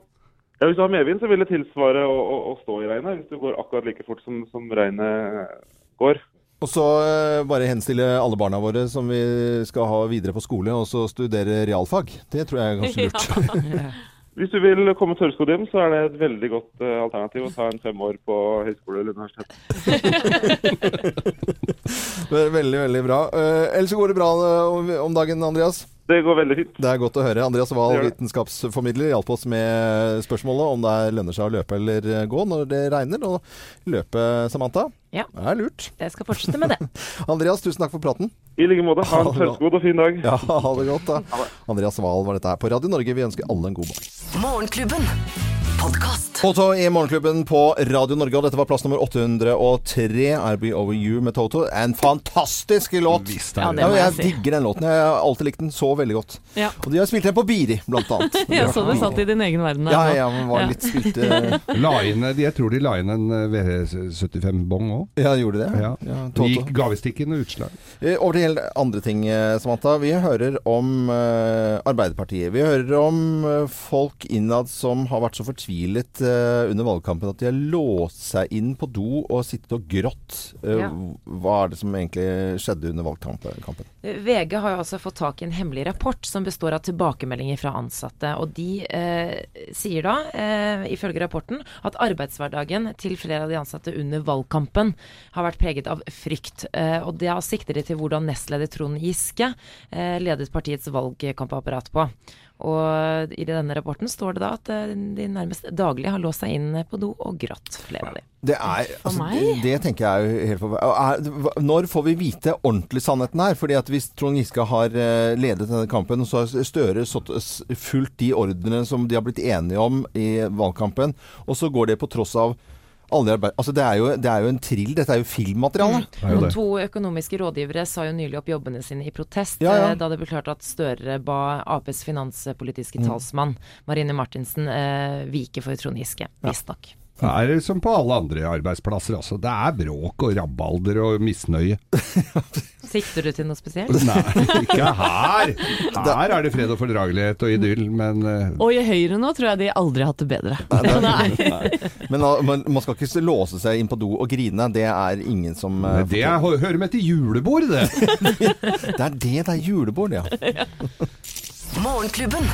Speaker 11: ja, hvis du har medvind, så vil det tilsvare å, å, å stå i regnet, hvis du går akkurat like fort som, som regnet går.
Speaker 2: Og så eh, bare henstille alle barna våre som vi skal ha videre på skole, og så studere realfag. Det tror jeg er ganske lurt.
Speaker 11: Hvis du vil komme tørrskodd hjem, så er det et veldig godt uh, alternativ å ta en fem år på høyskole eller universitet.
Speaker 2: Er veldig, veldig bra. Uh, ellers går det bra uh, om dagen, Andreas?
Speaker 11: Det går veldig fint.
Speaker 2: Det er godt å høre. Andreas Wahl, vitenskapsformidler, hjalp oss med spørsmålet om det er lønner seg å løpe eller gå når det regner. Og løpe, Samantha.
Speaker 1: Ja.
Speaker 2: Det er lurt.
Speaker 1: Jeg skal fortsette med det.
Speaker 2: Andreas, tusen takk for praten.
Speaker 11: I like måte. Ha en
Speaker 2: bra.
Speaker 11: og fin dag.
Speaker 2: Ja, ha det godt, da. Andreas Wahl var dette her på Radio Norge. Vi ønsker alle en god morgen.
Speaker 6: Morgenklubben. Podkast.
Speaker 2: Toto i Morgenklubben på Radio Norge, og dette var plass nummer 803. I'll Be Over You med Toto. En fantastisk låt!
Speaker 4: Visst
Speaker 1: Ja,
Speaker 2: Ja, jeg
Speaker 1: si.
Speaker 2: digger den låten. Jeg har alltid likt den så veldig godt.
Speaker 3: Ja.
Speaker 2: Og de har spilt den på Biri, blant annet.
Speaker 3: Jeg så det satt i din egen verden der.
Speaker 2: Ja,
Speaker 3: jeg
Speaker 2: ja, men var
Speaker 3: Ja.
Speaker 2: litt spilt
Speaker 4: La inn, jeg tror de la inn en eh, V75-bong òg.
Speaker 2: Ja, gjorde de det?
Speaker 4: Ja.
Speaker 2: Ja, Toto.
Speaker 4: gikk gavestikken og utslag.
Speaker 2: Eh, Over til helt andre ting, eh, Samantha. Vi hører om eh, Arbeiderpartiet. Vi hører om eh, folk innad som har vært så fortvilet eh, under valgkampen at de har låst seg inn på do og sittet og grått. Eh,
Speaker 1: Ja.
Speaker 2: Hva er det som egentlig skjedde under valgkampen?
Speaker 1: VG har jo altså fått tak i en hemmelig rapport som består av tilbakemeldinger fra ansatte. Og de eh, sier da, eh, ifølge rapporten, at arbeidshverdagen til flere av de ansatte under valgkampen har vært preget av frykt. Eh, og da sikter de til hvordan nestleder Trond Giske eh, ledet partiets valgkampapparat på. Og i denne rapporten står det da at eh, de nærmest daglig har låst seg inn på do og grått, flere av de.
Speaker 2: Det er, altså,
Speaker 3: meg?
Speaker 2: det, det tenker jeg er jo helt for... Er, når får vi vite ordentlig sannheten her? Fordi at hvis Trond Giske har eh, ledet denne kampen, så har Støre fulgt de ordrene som de har blitt enige om i valgkampen, og så går det på tross av. Altså det er, jo, det er jo en trill, dette er jo filmmateriale.
Speaker 4: Mm.
Speaker 1: Og to økonomiske rådgivere sa jo nylig opp jobbene sine i protest,
Speaker 2: Ja, ja.
Speaker 1: eh, da det ble klart at Støre ba Aps finanspolitiske talsmann Marine Martinsen eh, vike for Trond Giske, visstnok.
Speaker 4: Det er som på alle andre arbeidsplasser, altså. Det er bråk og rabalder og misnøye.
Speaker 1: Sikter du til noe spesielt?
Speaker 4: Nei, ikke her! Her er det fred og fordragelighet og idyll, men eh,
Speaker 3: Og i Høyre nå tror jeg de aldri har hatt det bedre. Nei.
Speaker 2: Men ah, man, man skal ikke låse seg inn på do og grine. Det er ingen som Nei,
Speaker 4: det er, hører med til julebord, det.
Speaker 2: Det er det, det er julebord, ja.
Speaker 6: Morgenklubben.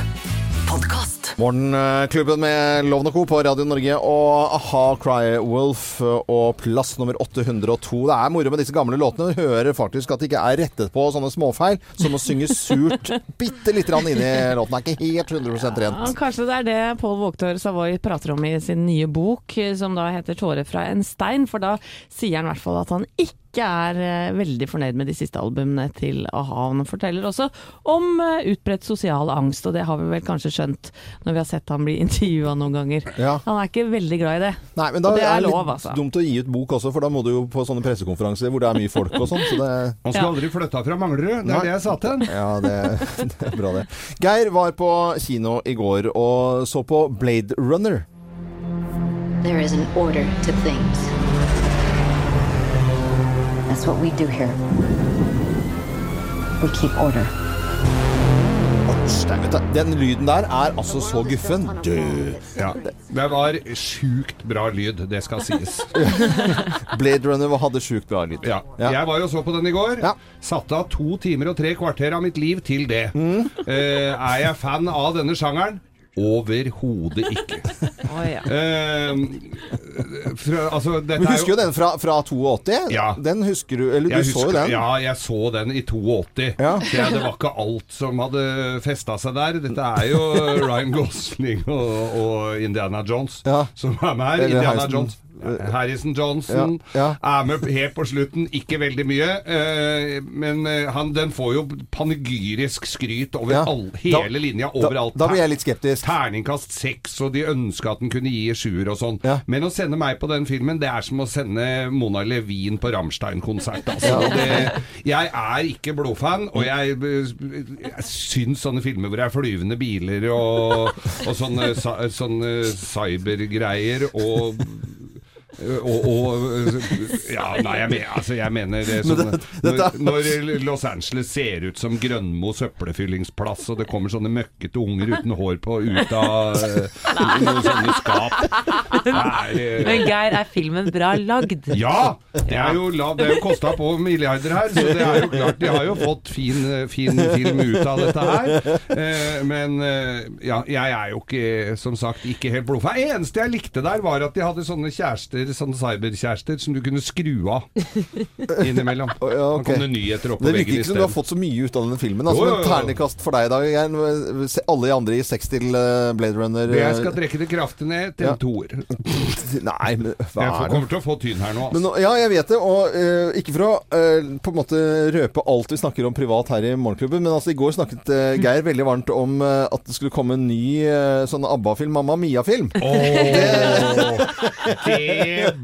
Speaker 6: Podkast.
Speaker 2: Morgenklubben med Loven og Co. på Radio Norge og a-ha Cry Wolf og plass nummer 802. Det er moro med disse gamle låtene. Du hører faktisk at det ikke er rettet på sånne småfeil, som å synge surt bitte lite grann inni låten. Det er ikke helt 100
Speaker 3: Ja,
Speaker 2: rent.
Speaker 3: kanskje det er det Paul Vågtør Savoy prater om i sin nye bok, som da heter 'Tårer fra en stein'. For da sier han i hvert fall at han ikke er eh, veldig fornøyd med de siste albumene til a-ha. Han forteller også om eh, utbredt sosial angst, og det har vi vel kanskje skjønt når vi har sett han bli intervjua noen ganger.
Speaker 2: Ja.
Speaker 3: Han er ikke veldig glad i det.
Speaker 2: Nei, men da
Speaker 3: Og det er
Speaker 2: er det
Speaker 3: lov,
Speaker 2: litt
Speaker 3: altså.
Speaker 2: dumt å gi ut bok også, for da må du jo på sånne pressekonferanser hvor det er mye folk og sånn. Så det
Speaker 4: Han skulle aldri flytta fra Manglerud, det
Speaker 2: Nei.
Speaker 4: er det jeg sa til han.
Speaker 2: Ja, det, det er bra det. Geir var på kino i går og så på Blade Runner.
Speaker 12: There is an order to things. That's what we do here. we keep order.
Speaker 2: Den lyden der er altså så guffen.
Speaker 4: Ja. Det var sjukt bra lyd, det skal sies.
Speaker 2: Blade Runner hadde sjukt bra lyd.
Speaker 4: Ja. Jeg var og så på den i går. Satte av to timer og tre kvarter av mitt liv til det.
Speaker 2: Mm.
Speaker 4: Eh, er jeg fan av denne sjangeren? Overhodet ikke. Eh, fra, altså, er
Speaker 2: husker jo den fra, fra 82?
Speaker 4: Ja.
Speaker 2: Den husker du Eller du
Speaker 4: Jeg
Speaker 2: så jo den?
Speaker 4: Ja, jeg så den i 82. Så jeg, det var ikke alt som hadde festa seg der. Dette er jo Ryan Gosling og, og Indiana Jones som er med her. Indiana Jones. Harrison Johnson
Speaker 2: Ja,
Speaker 4: er med helt på slutten. Ikke veldig mye, eh, men eh, han, den får jo panegyrisk skryt over
Speaker 2: Ja.
Speaker 4: all, hele
Speaker 2: Da-
Speaker 4: linja
Speaker 2: da-
Speaker 4: overalt.
Speaker 2: da blir jeg litt skeptisk.
Speaker 4: Terningkast seks, og de ønska at den kunne gi sjuer og sånn. Men å sende meg på den filmen, det er som å sende Mona Levin på Rammstein-konsert. Altså.
Speaker 2: Ja.
Speaker 4: Det, jeg er ikke blodfan, og jeg, jeg syns sånne filmer hvor det er flyvende biler og, og sånne, sånne cybergreier og og, og Ja, nei, jeg, mener, altså, jeg mener det,
Speaker 2: Men
Speaker 4: sånn, når, når Los Angeles ser ut som Grønmo søppelfyllingsplass, og det kommer sånne møkkete unger uten hår på ut av eh, noen sånne skap Det er, eh,
Speaker 1: Men Geir, er filmen bra lagd?
Speaker 4: ja! Det er jo, lav- det er jo kosta på milliarder her, så det er jo klart de har jo fått fin, fin film ut av dette her. Eh, men eh, ja, jeg er jo ikke, som sagt, ikke helt blodfan. Det eneste jeg likte der, var at de hadde sånne kjærester, sånne cyberkjærester, som du kunne skru av innimellom.
Speaker 2: Ja,
Speaker 4: okay.
Speaker 2: ok.
Speaker 4: kom det nyheter opp på
Speaker 2: Det virker ikke som du har fått så mye ut av denne filmen. Altså,
Speaker 4: Jo, jo, jo.
Speaker 2: En Ternekast for deg i dag. Geir. Alle de andre i seks til eh, Blade Runner.
Speaker 4: Jeg
Speaker 2: eh,
Speaker 4: skal trekke det kraftig ned til
Speaker 2: Ja.
Speaker 4: en toer.
Speaker 2: Nei, men hva
Speaker 4: Jeg
Speaker 2: er det?
Speaker 4: kommer til å få tynn her nå. Altså.
Speaker 2: Men, ja, jeg vet det. Og uh, ikke for å uh, på en måte røpe alt vi snakker om privat her i Morgenklubben, men altså i går snakket uh, Geir veldig varmt om at det skulle komme en ny sånn ABBA-film, Mamma Mia-film.
Speaker 4: Det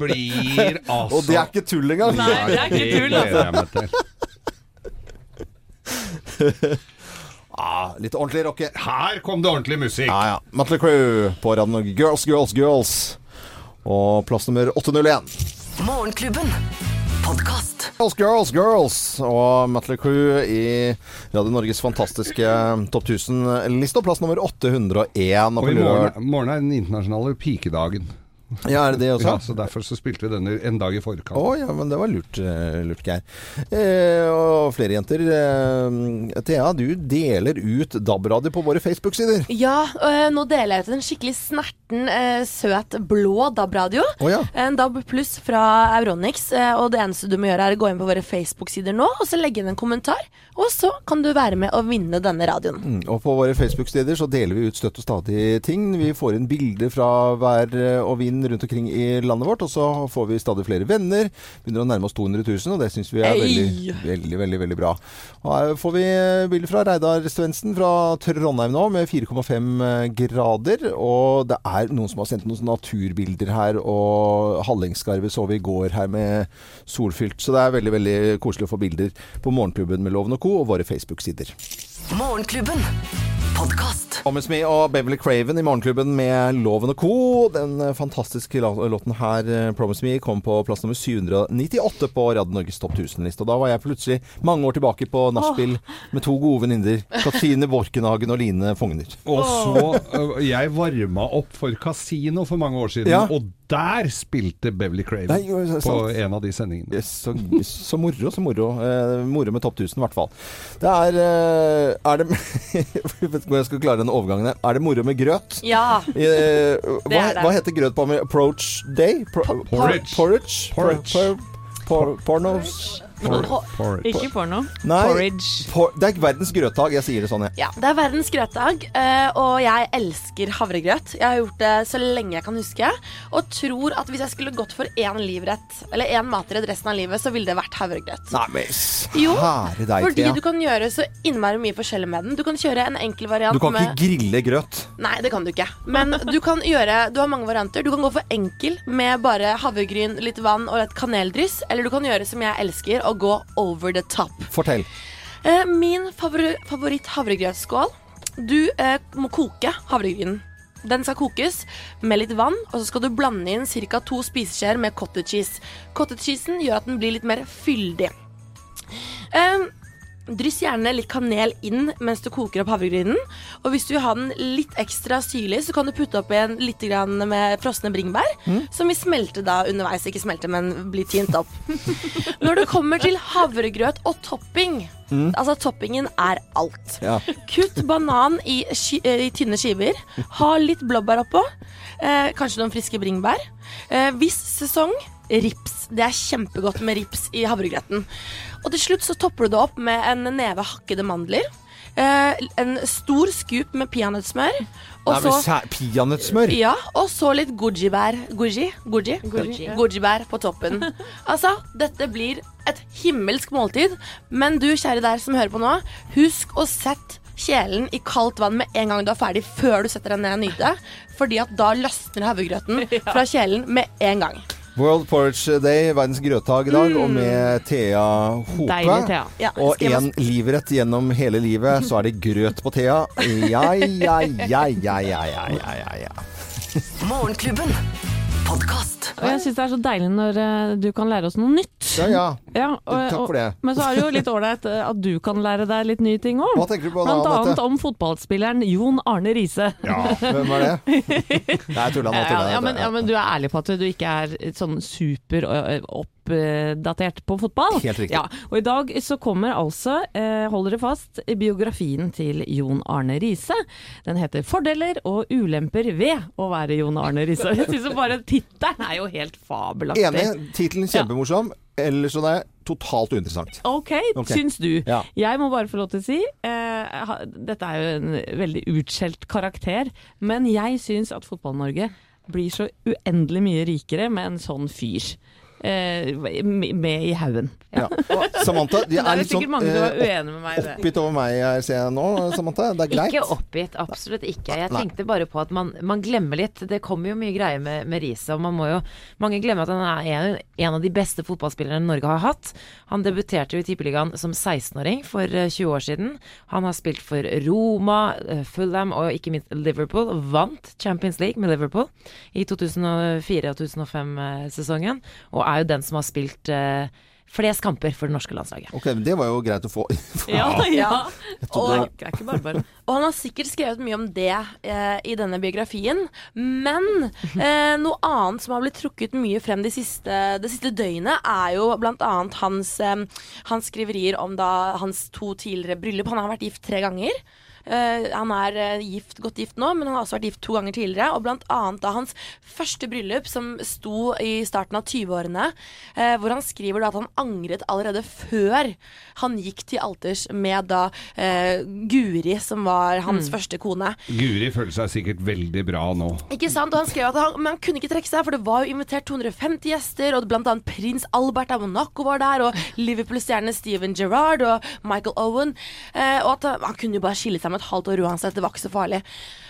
Speaker 4: blir altså
Speaker 2: Og det er ikke tull engang.
Speaker 4: Nei, det er ikke tull, altså.
Speaker 2: ah, litt ordentlig rocke.
Speaker 4: Her kom det ordentlig musikk.
Speaker 2: Ja, ja. Mutley Crew på Radio Norge. Girls, girls, girls. Og plass nummer 801.
Speaker 6: Morgenklubben. Podcast.
Speaker 2: Girls, girls, girls og Mutley Crew i Radio Norges fantastiske Topp 1000-liste. Og plass nummer 801.
Speaker 4: Og i morgen, morgen er den internasjonale pikedagen.
Speaker 2: Ja, er det det også?
Speaker 4: Ja, så Derfor så spilte vi denne en dag i forkant.
Speaker 2: Å ja, men det var lurt, eh, lurt Geir. Eh, og flere jenter. Eh, Thea, du deler ut DAB-radio på våre Facebook-sider.
Speaker 5: Ja, øh, nå deler jeg ut en skikkelig snerten, øh, søt, blå DAB-radio.
Speaker 2: Oh, ja.
Speaker 5: En DAB pluss fra Euronix. øh, og det eneste du må gjøre, er å gå inn på våre Facebook-sider nå, og så legge inn en kommentar. Og så kan du være med og vinne denne radioen.
Speaker 2: Mm, og på våre Facebook-steder så deler vi ut støtt og stadig ting. Vi får inn bilder fra vær eh, og vind rundt omkring i landet vårt, og så får vi stadig flere venner. Begynner å nærme oss 200 000, og det syns vi er veldig, veldig, veldig, veldig bra. Og her får vi eh, bilder fra Reidar Svendsen fra Trondheim nå, med 4,5 grader. Og det er noen som har sendt noen naturbilder her, og Hallingskarvet så vi i går her med solfylt. Så det er veldig, veldig koselig å få bilder på Morgenklubben med Loven og Co. og våre Facebook-sider.
Speaker 6: Morgenklubben. Podkast.
Speaker 2: Thomas Me og Beverly Craven i Morgenklubben med Loven og Co. Den eh, fantastiske låten her, eh, 'Promise Me', kom på plass nummer 798 på Radio Norges topp 1000-liste. Og da var jeg plutselig mange år tilbake på nachspiel med to gode venninner. Katrine Borkenhagen og Line Fogner.
Speaker 4: Og så Jeg varma opp for kasino for mange år siden,
Speaker 2: Ja.
Speaker 4: og der spilte Beverly Craven
Speaker 2: Nei, jo,
Speaker 4: på en av de sendingene.
Speaker 2: Så, så moro, så moro. Eh, moro med topp 1000 i hvert fall. Det er eh, Er det Jeg vet ikke om jeg skal klare den overgangen her. Er det moro med grøt?
Speaker 5: Ja. Det
Speaker 2: hva,
Speaker 5: er det.
Speaker 2: hva heter grøt på approach day? Pro,
Speaker 4: Porridge.
Speaker 2: Porridge.
Speaker 4: Porridge.
Speaker 2: Por, por, pornos.
Speaker 4: Porridge.
Speaker 3: Ikke porno.
Speaker 2: Nei,
Speaker 3: Porridge.
Speaker 2: por, det er verdens grøtdag. Jeg sier det sånn, jeg.
Speaker 5: Ja, Det er verdens grøtdag, eh, og jeg elsker havregrøt. Jeg har gjort det så lenge jeg kan huske, og tror at hvis jeg skulle gått for én livrett, eller én matrett resten av livet, så ville det vært havregrøt.
Speaker 2: Nei, men
Speaker 5: Jo,
Speaker 2: deg,
Speaker 5: Fordi du kan gjøre så innmari mye forskjellig med den. Du kan kjøre en enkel variant
Speaker 2: Du kan
Speaker 5: med
Speaker 2: ikke grille grøt.
Speaker 5: Nei, det kan du ikke. Men du kan gjøre Du har mange varianter. Du kan gå for enkel med bare havregryn, litt vann og et kaneldryss. Eller du kan gjøre som jeg elsker, og gå over the top.
Speaker 2: Fortell.
Speaker 5: Eh, min favor favoritt havregrøtskål Du eh, må koke havregrynen. Den skal kokes med litt vann, og så skal du blande inn ca. to spiseskjeer med cottage cheese. Cottage cheesen gjør at den blir litt mer fyldig. Eh, Dryss gjerne litt kanel inn mens du koker opp havregrynen. Og hvis du vil ha den litt ekstra syrlig, så kan du putte oppi en litt grann med frosne bringebær. Som vil smelte da underveis. Ikke smelte, men bli tint opp. Når det kommer til havregrøt og topping
Speaker 2: Mm.
Speaker 5: Altså, toppingen er alt.
Speaker 2: Ja.
Speaker 5: Kutt banan i, eh, i tynne skiver. Ha litt blåbær oppå. Eh, kanskje noen friske bringebær. Eh, hvis sesong, rips. Det er kjempegodt med rips i havregrøten. Og til slutt så topper du det opp med en neve hakkede mandler. Eh, en stor skup med peanøttsmør.
Speaker 2: Peanøttsmør?
Speaker 5: ja, og så litt gojibær Goji? Goji?
Speaker 1: Goji.
Speaker 5: Gojibær på toppen. Altså, dette blir et himmelsk måltid. Men du, kjære der som hører på nå, husk å sette kjelen i kaldt vann med en gang du er ferdig, før du setter deg ned og nyter. Fordi at da løsner havregrøten fra kjelen med en gang.
Speaker 2: World Porridge Day, verdens grøtdag i dag, mm. og med Thea Hope.
Speaker 3: Deilig, Thea.
Speaker 5: Ja,
Speaker 2: og én livrett gjennom hele livet, så er det grøt på Thea. Ja, ja, ja, ja, ja, ja, ja. ja.
Speaker 6: Morgenklubben. podkast
Speaker 3: og jeg syns det er så deilig når eh, du kan lære oss noe nytt.
Speaker 2: Ja, ja.
Speaker 3: Ja, og,
Speaker 2: Takk for det.
Speaker 3: Og, men så er det jo litt ålreit eh, at du kan lære deg litt nye ting òg.
Speaker 2: På da,
Speaker 3: Blant annet om fotballspilleren Jon Arne Riise.
Speaker 2: Ja, hvem er det? Nei, jeg tulla nå.
Speaker 3: Ja, men, ja, men du er ærlig på at du ikke er sånn super oppdatert på fotball.
Speaker 2: Helt riktig.
Speaker 3: Ja, og i dag så kommer altså, eh, hold dere fast, biografien til Jon Arne Riise. Den heter 'Fordeler og ulemper ved å være Jon Arne Riise'. Jeg synes jo bare tittelen er jo helt fabelaktig.
Speaker 2: Enig. Tittelen kjempemorsom. Ellers så er det totalt uinteressant.
Speaker 3: Ok,
Speaker 2: Ok.
Speaker 3: syns du.
Speaker 2: Ja.
Speaker 3: Jeg må bare få lov til å si eh, Dette er jo en veldig utskjelt karakter, men jeg syns at Fotball-Norge blir så uendelig mye rikere med en sånn fyr. Eh, med i haugen.
Speaker 2: Ja. Samantha, de er
Speaker 3: er
Speaker 2: litt sånn
Speaker 3: er
Speaker 2: eh, oppgitt over meg her, ser jeg nå, Samantha. Det er greit.
Speaker 1: Ikke oppgitt, absolutt ikke. Jeg tenkte bare på at man, man glemmer litt. Det kommer jo mye greier med, med Riise, og man må jo Mange glemmer at han er en, en av de beste fotballspillerne Norge har hatt. Han debuterte jo i Tippeligaen som 16-åring for eh, 20 år siden. Han har spilt for Roma, eh, Fulham og ikke minst Liverpool. Vant Champions League med Liverpool i 2004 og 2005-sesongen, og er jo den som har spilt uh, flest kamper for det norske landslaget.
Speaker 2: Ok, men Det var jo greit å få.
Speaker 3: Ja, ja. Og, det er ikke bare bare.
Speaker 5: Og han har sikkert skrevet mye om det eh, i denne biografien. Men eh, noe annet som har blitt trukket mye frem de siste, de siste døgnet, er jo annet hans, eh, hans skriverier om da hans to tidligere bryllup. Han har vært gift tre ganger. Eh, han er eh, gift, godt gift nå, men han har også vært gift to ganger tidligere. Og blant annet da hans første bryllup, som sto i starten av 20-årene, eh, hvor han skriver da at han angret allerede før han gikk til alters med da eh, Guri, som var hans første kone.
Speaker 4: Guri føler seg sikkert veldig bra nå.
Speaker 5: Ikke sant? Og han skrev at han, men han kunne ikke trekke seg, for det var jo invitert 250 gjester, og blant annet prins Albert av Monaco var der, og Liverpool-stjernene Steven Gerrard og Michael Owen. Eh, og at han, han kunne jo bare skille seg med et halvt år uansett, det var ikke så farlig.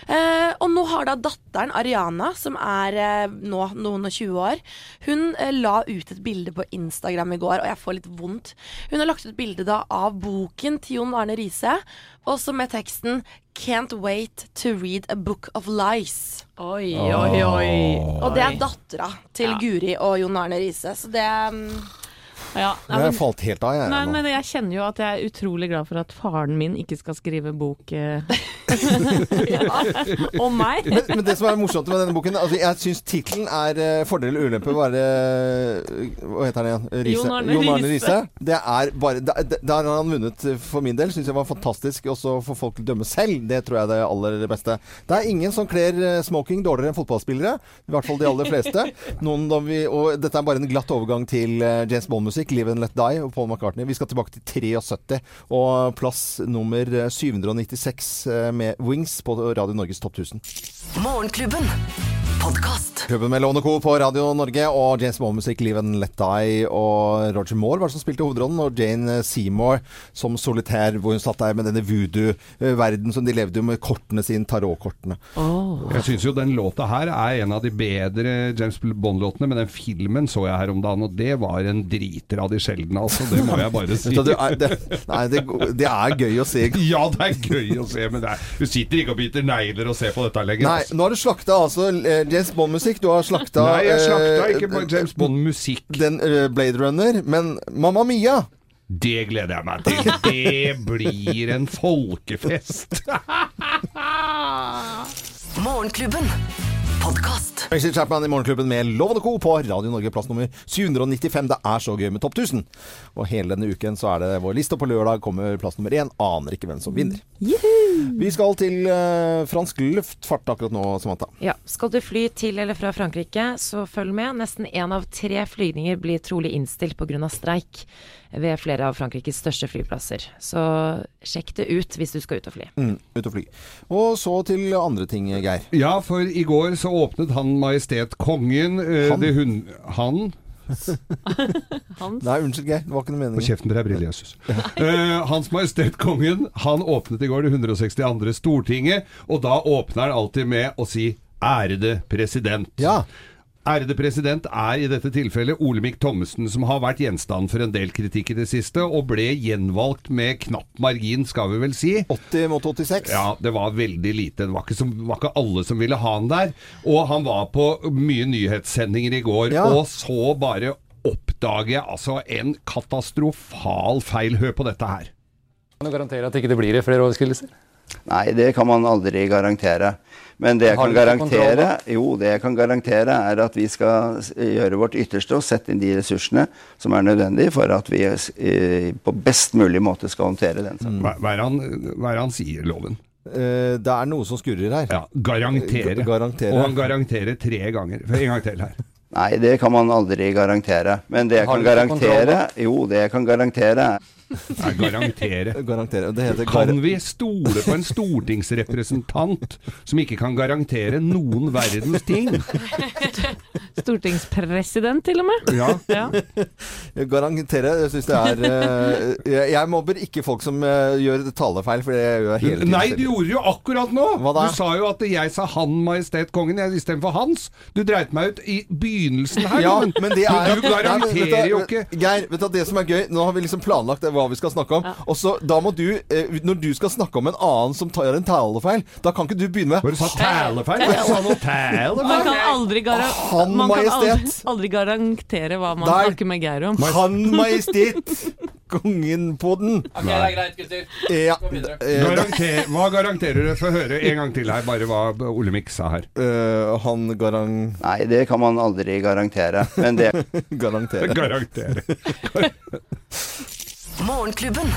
Speaker 5: Eh, og nå har da datteren Ariana, som er eh, nå noen og 20 år, hun eh, la ut et bilde på Instagram i går, og jeg får litt vondt. Hun har lagt ut bilde da av boken til Jon Arne Riise, også med teksten 'Can't wait to read a book of lies'.
Speaker 3: Oi, oi, oi.
Speaker 5: Og det er dattera til Guri og Jon Arne Riise, så det mm,
Speaker 3: Ja, nei,
Speaker 2: Jeg
Speaker 3: men,
Speaker 2: falt helt av, jeg.
Speaker 3: nei,
Speaker 2: nå.
Speaker 3: men jeg kjenner jo at jeg er utrolig glad for at faren min ikke skal skrive bok eh, om meg.
Speaker 2: men, men det som er morsomt med denne boken altså Jeg syns tittelen er uh, 'Fordel og ulempe' bare eh, Hva heter han igjen? Riise.
Speaker 3: Jon Arne Riise.
Speaker 2: Det er bare Der har han vunnet eh, for min del. Syns jeg var fantastisk. Også for folk å dømme selv. Det tror jeg er det aller beste. Det er ingen som kler eh, smoking dårligere enn fotballspillere. I hvert fall de aller fleste. Noen da vi, og dette er bare en glatt overgang til James James Bond-musikk. 'Live and Let Die' og Paul McCartney. Vi skal tilbake til 73 og plass nummer eh, 796 eh, med Wings på Radio Norges Topp 1000.
Speaker 6: Morgenklubben. Podkast.
Speaker 2: Klubben med Lone Co. på Radio Norge og James Bond-musikk 'Live and Let Die' og Roger Moore var det som spilte hovedrollen, og Jane Seymour som solitær, hvor hun satt der med denne voodoo-verden som de levde jo med kortene sine, tarotkortene.
Speaker 4: Jeg syns jo den låta her er en av de bedre James Bond-låtene, men den filmen så jeg her om dagen, og det var en driter av de sjeldne, altså. Det må jeg bare si.
Speaker 2: Det er, det, nei, det, det er gøy å se.
Speaker 4: Ja, det er gøy å se, men det er, du sitter ikke og biter negler og ser på dette lenger.
Speaker 2: Nei, nå har du slakta altså eh, James Bond-musikk. Du har slakta
Speaker 4: Nei, jeg slakta
Speaker 2: eh,
Speaker 4: ikke bare James Bond-musikk.
Speaker 2: Den eh, Blade Runner, men Mamma Mia!
Speaker 4: Det gleder jeg meg til. Det blir en folkefest.
Speaker 6: Morgenklubben. Podkast.
Speaker 2: Tracy Chapman i Morgenklubben med Loven og Co. på Radio Norge, plass nummer 795. Det er så gøy med Topp 1000. Og hele denne uken så er det vår liste, og på lørdag kommer plass nummer én. Aner ikke hvem som vinner. Vi skal til eh, fransk luftfart akkurat nå, Samantha.
Speaker 1: Ja, Skal du fly til eller fra Frankrike, så følg med. Nesten én av tre flygninger blir trolig innstilt pga. streik ved flere av Frankrikes største flyplasser. Så sjekk det ut hvis du skal ut og fly.
Speaker 2: Mm, ut og fly. Og så til andre ting, Geir.
Speaker 4: Ja, for i går så åpnet Han Majestet Kongen eh,
Speaker 2: Han?
Speaker 4: det hun... Han?
Speaker 2: Nei, unnskyld, Geir. Det var ikke noe
Speaker 4: På kjeften til deg, Brille Jesus. Eh, Hans Majestet Kongen han åpnet i går det 162. Stortinget, og da åpner han alltid med å si 'ærede president'.
Speaker 2: Ja.
Speaker 4: Ærede president er i dette tilfellet Olemic Thommessen, som har vært gjenstand for en del kritikk i det siste, og ble gjenvalgt med knapp margin, skal vi vel si.
Speaker 2: 80 mot 86.
Speaker 4: Ja, det var veldig lite. Det var ikke, som, var ikke alle som ville ha han der. Og han var på mye nyhetssendinger i går,
Speaker 2: Ja.
Speaker 4: og så bare oppdage altså en katastrofal feil. Hør på dette her.
Speaker 13: Kan du garantere at ikke det blir flere overskridelser?
Speaker 14: Nei, det kan man aldri garantere. Men det jeg kan garantere, jo, det jeg kan garantere er at vi skal gjøre vårt ytterste og sette inn de ressursene som er nødvendige for at vi på best mulig måte skal håndtere den saken.
Speaker 4: Hva, hva, er han, hva er det han sier, Loven?
Speaker 2: Uh, det er noe som skurrer her.
Speaker 4: Ja, garantere.
Speaker 2: Ga- garantere.
Speaker 4: Og han garanterer tre ganger. En gang til her.
Speaker 14: Nei, det kan man aldri garantere. Men det jeg kan garantere, jo, det jeg kan garantere er
Speaker 4: Nei, garantere.
Speaker 2: Garantere. Det heter
Speaker 4: Kan vi stole på en stortingsrepresentant som ikke kan garantere noen verdens ting?
Speaker 3: Stortingspresident, til og med.
Speaker 4: Ja.
Speaker 3: Ja.
Speaker 2: Garantere. Jeg syns det er eh, jeg, jeg mobber ikke folk som eh, gjør talefeil, for det gjør jeg hele tiden.
Speaker 4: Nei, du gjorde jo akkurat nå!
Speaker 2: Hva da?
Speaker 4: Du sa jo at jeg sa Han Majestet Kongen jeg- istedenfor Hans. Du dreit meg ut i begynnelsen her.
Speaker 2: Ja, men det er
Speaker 4: du garanterer jo ikke
Speaker 2: Geir, vet du det som er gøy Nå har vi liksom planlagt hva vi skal snakke om. Og så da må du eh, Når du skal snakke om en annen som tar en talefeil, da kan ikke du begynne med
Speaker 4: Hva du sa talefeil? Sa noe
Speaker 3: Man kan aldri, garan
Speaker 2: Han
Speaker 3: man kan aldri, aldri garantere hva man
Speaker 2: Der.
Speaker 3: snakker med Geir om.
Speaker 2: Han Majestet! Kongen på den.
Speaker 13: Ok, det er greit, gutter.
Speaker 2: Ja.
Speaker 13: Videre.
Speaker 2: eh,
Speaker 4: Garanter, hva garanterer du? Få høre en gang til her, bare hva Olemic sa her.
Speaker 2: Uh, han garang...
Speaker 14: Nei, det kan man aldri garantere. Men det
Speaker 2: Garantere.
Speaker 4: Garantere.
Speaker 6: Morgenklubben.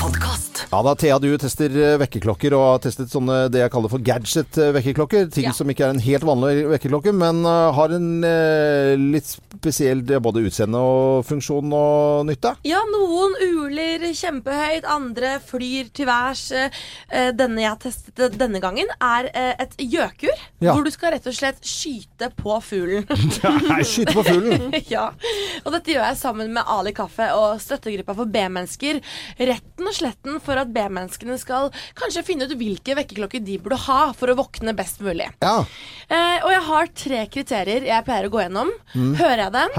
Speaker 6: Podkast.
Speaker 2: Ja da, Thea, du tester eh, vekkerklokker og har testet sånne det jeg kaller for gadget-vekkerklokker. Ting
Speaker 5: Ja.
Speaker 2: som ikke er en helt vanlig vekkerklokke, men eh, har en eh, litt spesiell eh, både utseende og funksjon og nytte.
Speaker 5: Ja, noen uler kjempehøyt, andre flyr til værs. Eh, Denne jeg har testet denne gangen, er eh, et gjøkur.
Speaker 2: Ja.
Speaker 5: Hvor du skal rett og slett skyte på fuglen.
Speaker 2: Nei, skyte på fuglen!
Speaker 5: ja. Og dette gjør jeg sammen med Ali Kaffe og støttegruppa for B-mennesker. Retten og sletten for at B-menneskene skal kanskje finne ut hvilke vekkerklokker de burde ha for å våkne best mulig.
Speaker 2: Ja.
Speaker 5: Eh, og jeg har tre kriterier jeg pleier å gå gjennom. Hører jeg den?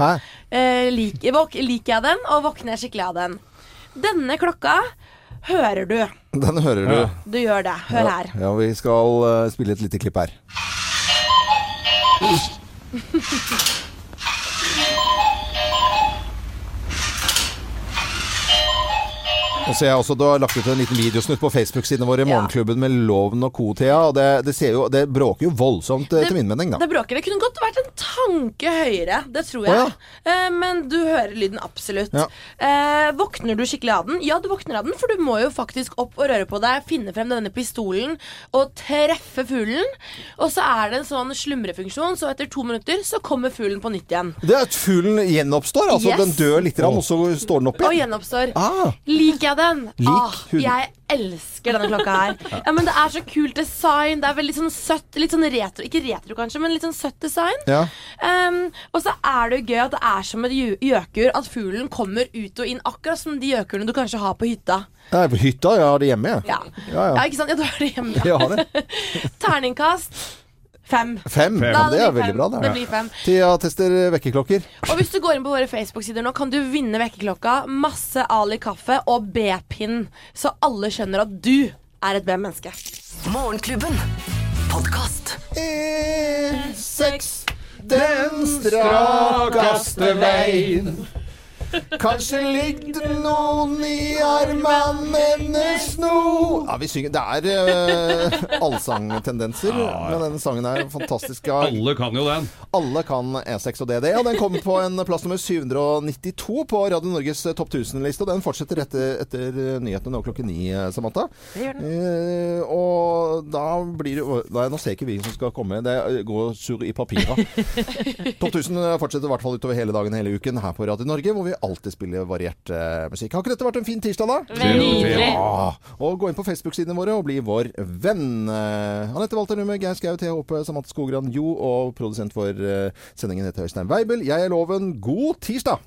Speaker 5: Eh, liker, våk, liker jeg den, og våkner jeg skikkelig av den? Denne klokka hører du.
Speaker 2: Den hører du.
Speaker 5: Du gjør det. Hør
Speaker 2: Ja.
Speaker 5: her.
Speaker 2: Ja, vi skal uh, spille et lite klipp her. Og så jeg også du har lagt ut en liten videosnutt på Facebook-sidene våre, Morgenklubben med Loven og co. Thea. Og det, det, ser jo, det bråker jo voldsomt, det, til min mening, da.
Speaker 5: Det bråker. Det kunne godt vært en tanke høyere, det tror jeg.
Speaker 2: Å,
Speaker 5: eh, men du hører lyden absolutt.
Speaker 2: Ja.
Speaker 5: Eh, våkner du skikkelig av den? Ja, du våkner av den, for du må jo faktisk opp og røre på deg, finne frem denne pistolen og treffe fuglen. Og så er det en sånn slumrefunksjon, så etter to minutter så kommer fuglen på nytt igjen.
Speaker 2: Det er at fuglen gjenoppstår. Altså
Speaker 5: Yes.
Speaker 2: den dør litt, rann og så står den opp
Speaker 5: Og gjenoppstår.
Speaker 2: Ah,
Speaker 5: Liker jeg den?
Speaker 2: Lik hund.
Speaker 5: jeg elsker denne klokka her. Ja, men Det er så kult design. Det er veldig sånn søtt. Litt sånn retro. Ikke retro, kanskje, men litt sånn søtt design.
Speaker 2: ja.
Speaker 5: Um, og så er det jo gøy at det er som et gjø- gjøkur. At fuglen kommer ut og inn, akkurat som de gjøkurene du kanskje har på hytta.
Speaker 2: Jeg er på hytta, jeg har det hjemme, jeg.
Speaker 5: Ja,
Speaker 2: Ja, ja.
Speaker 5: ja ikke sant? Ja, du har det hjemme.
Speaker 2: Jeg har det.
Speaker 5: Terningkast fem.
Speaker 2: Fem.
Speaker 4: Fem.
Speaker 2: Ja,
Speaker 5: Da,
Speaker 2: det er veldig bra, det.
Speaker 5: Det blir fem.
Speaker 2: Thea tester vekkerklokker.
Speaker 5: Og hvis du går inn på våre Facebook-sider nå, kan du vinne vekkerklokka, masse Ali kaffe og B-pinn. Så alle skjønner at du er et B-menneske.
Speaker 6: Morgenklubben. Podkast.
Speaker 2: E6, den strakaste veien. Kanskje ligger det noen i armene hennes nå Ja, vi synger Det er uh, allsangtendenser med denne sangen er Fantastisk. Ja.
Speaker 4: Alle kan jo den.
Speaker 2: Alle kan E6 og DD. Og den kommer på en plass nummer 792 på Radio Norges topp 1000-liste. Og den fortsetter etter, etter nyhetene nå klokken ni, Samantha.
Speaker 1: Det gjør den.
Speaker 2: Uh, og da blir det Nei, nå ser jeg ikke vi som skal komme. Det går surr i papira. Topp 1000 fortsetter i hvert fall utover hele dagen hele uken her på Radio Norge, hvor vi alltid spille variert uh, musikk. Har ikke dette vært en fin tirsdag, da?
Speaker 3: Nydelig.
Speaker 2: Ja. Og gå inn på Facebook-sidene våre og bli vår venn. Uh, Anette Walter Numme, Geir Skau, Thea Hoppe, Samantha Skogran Jo og produsent for uh, sendingen heter Øystein Weibel. Jeg er Loven. God tirsdag!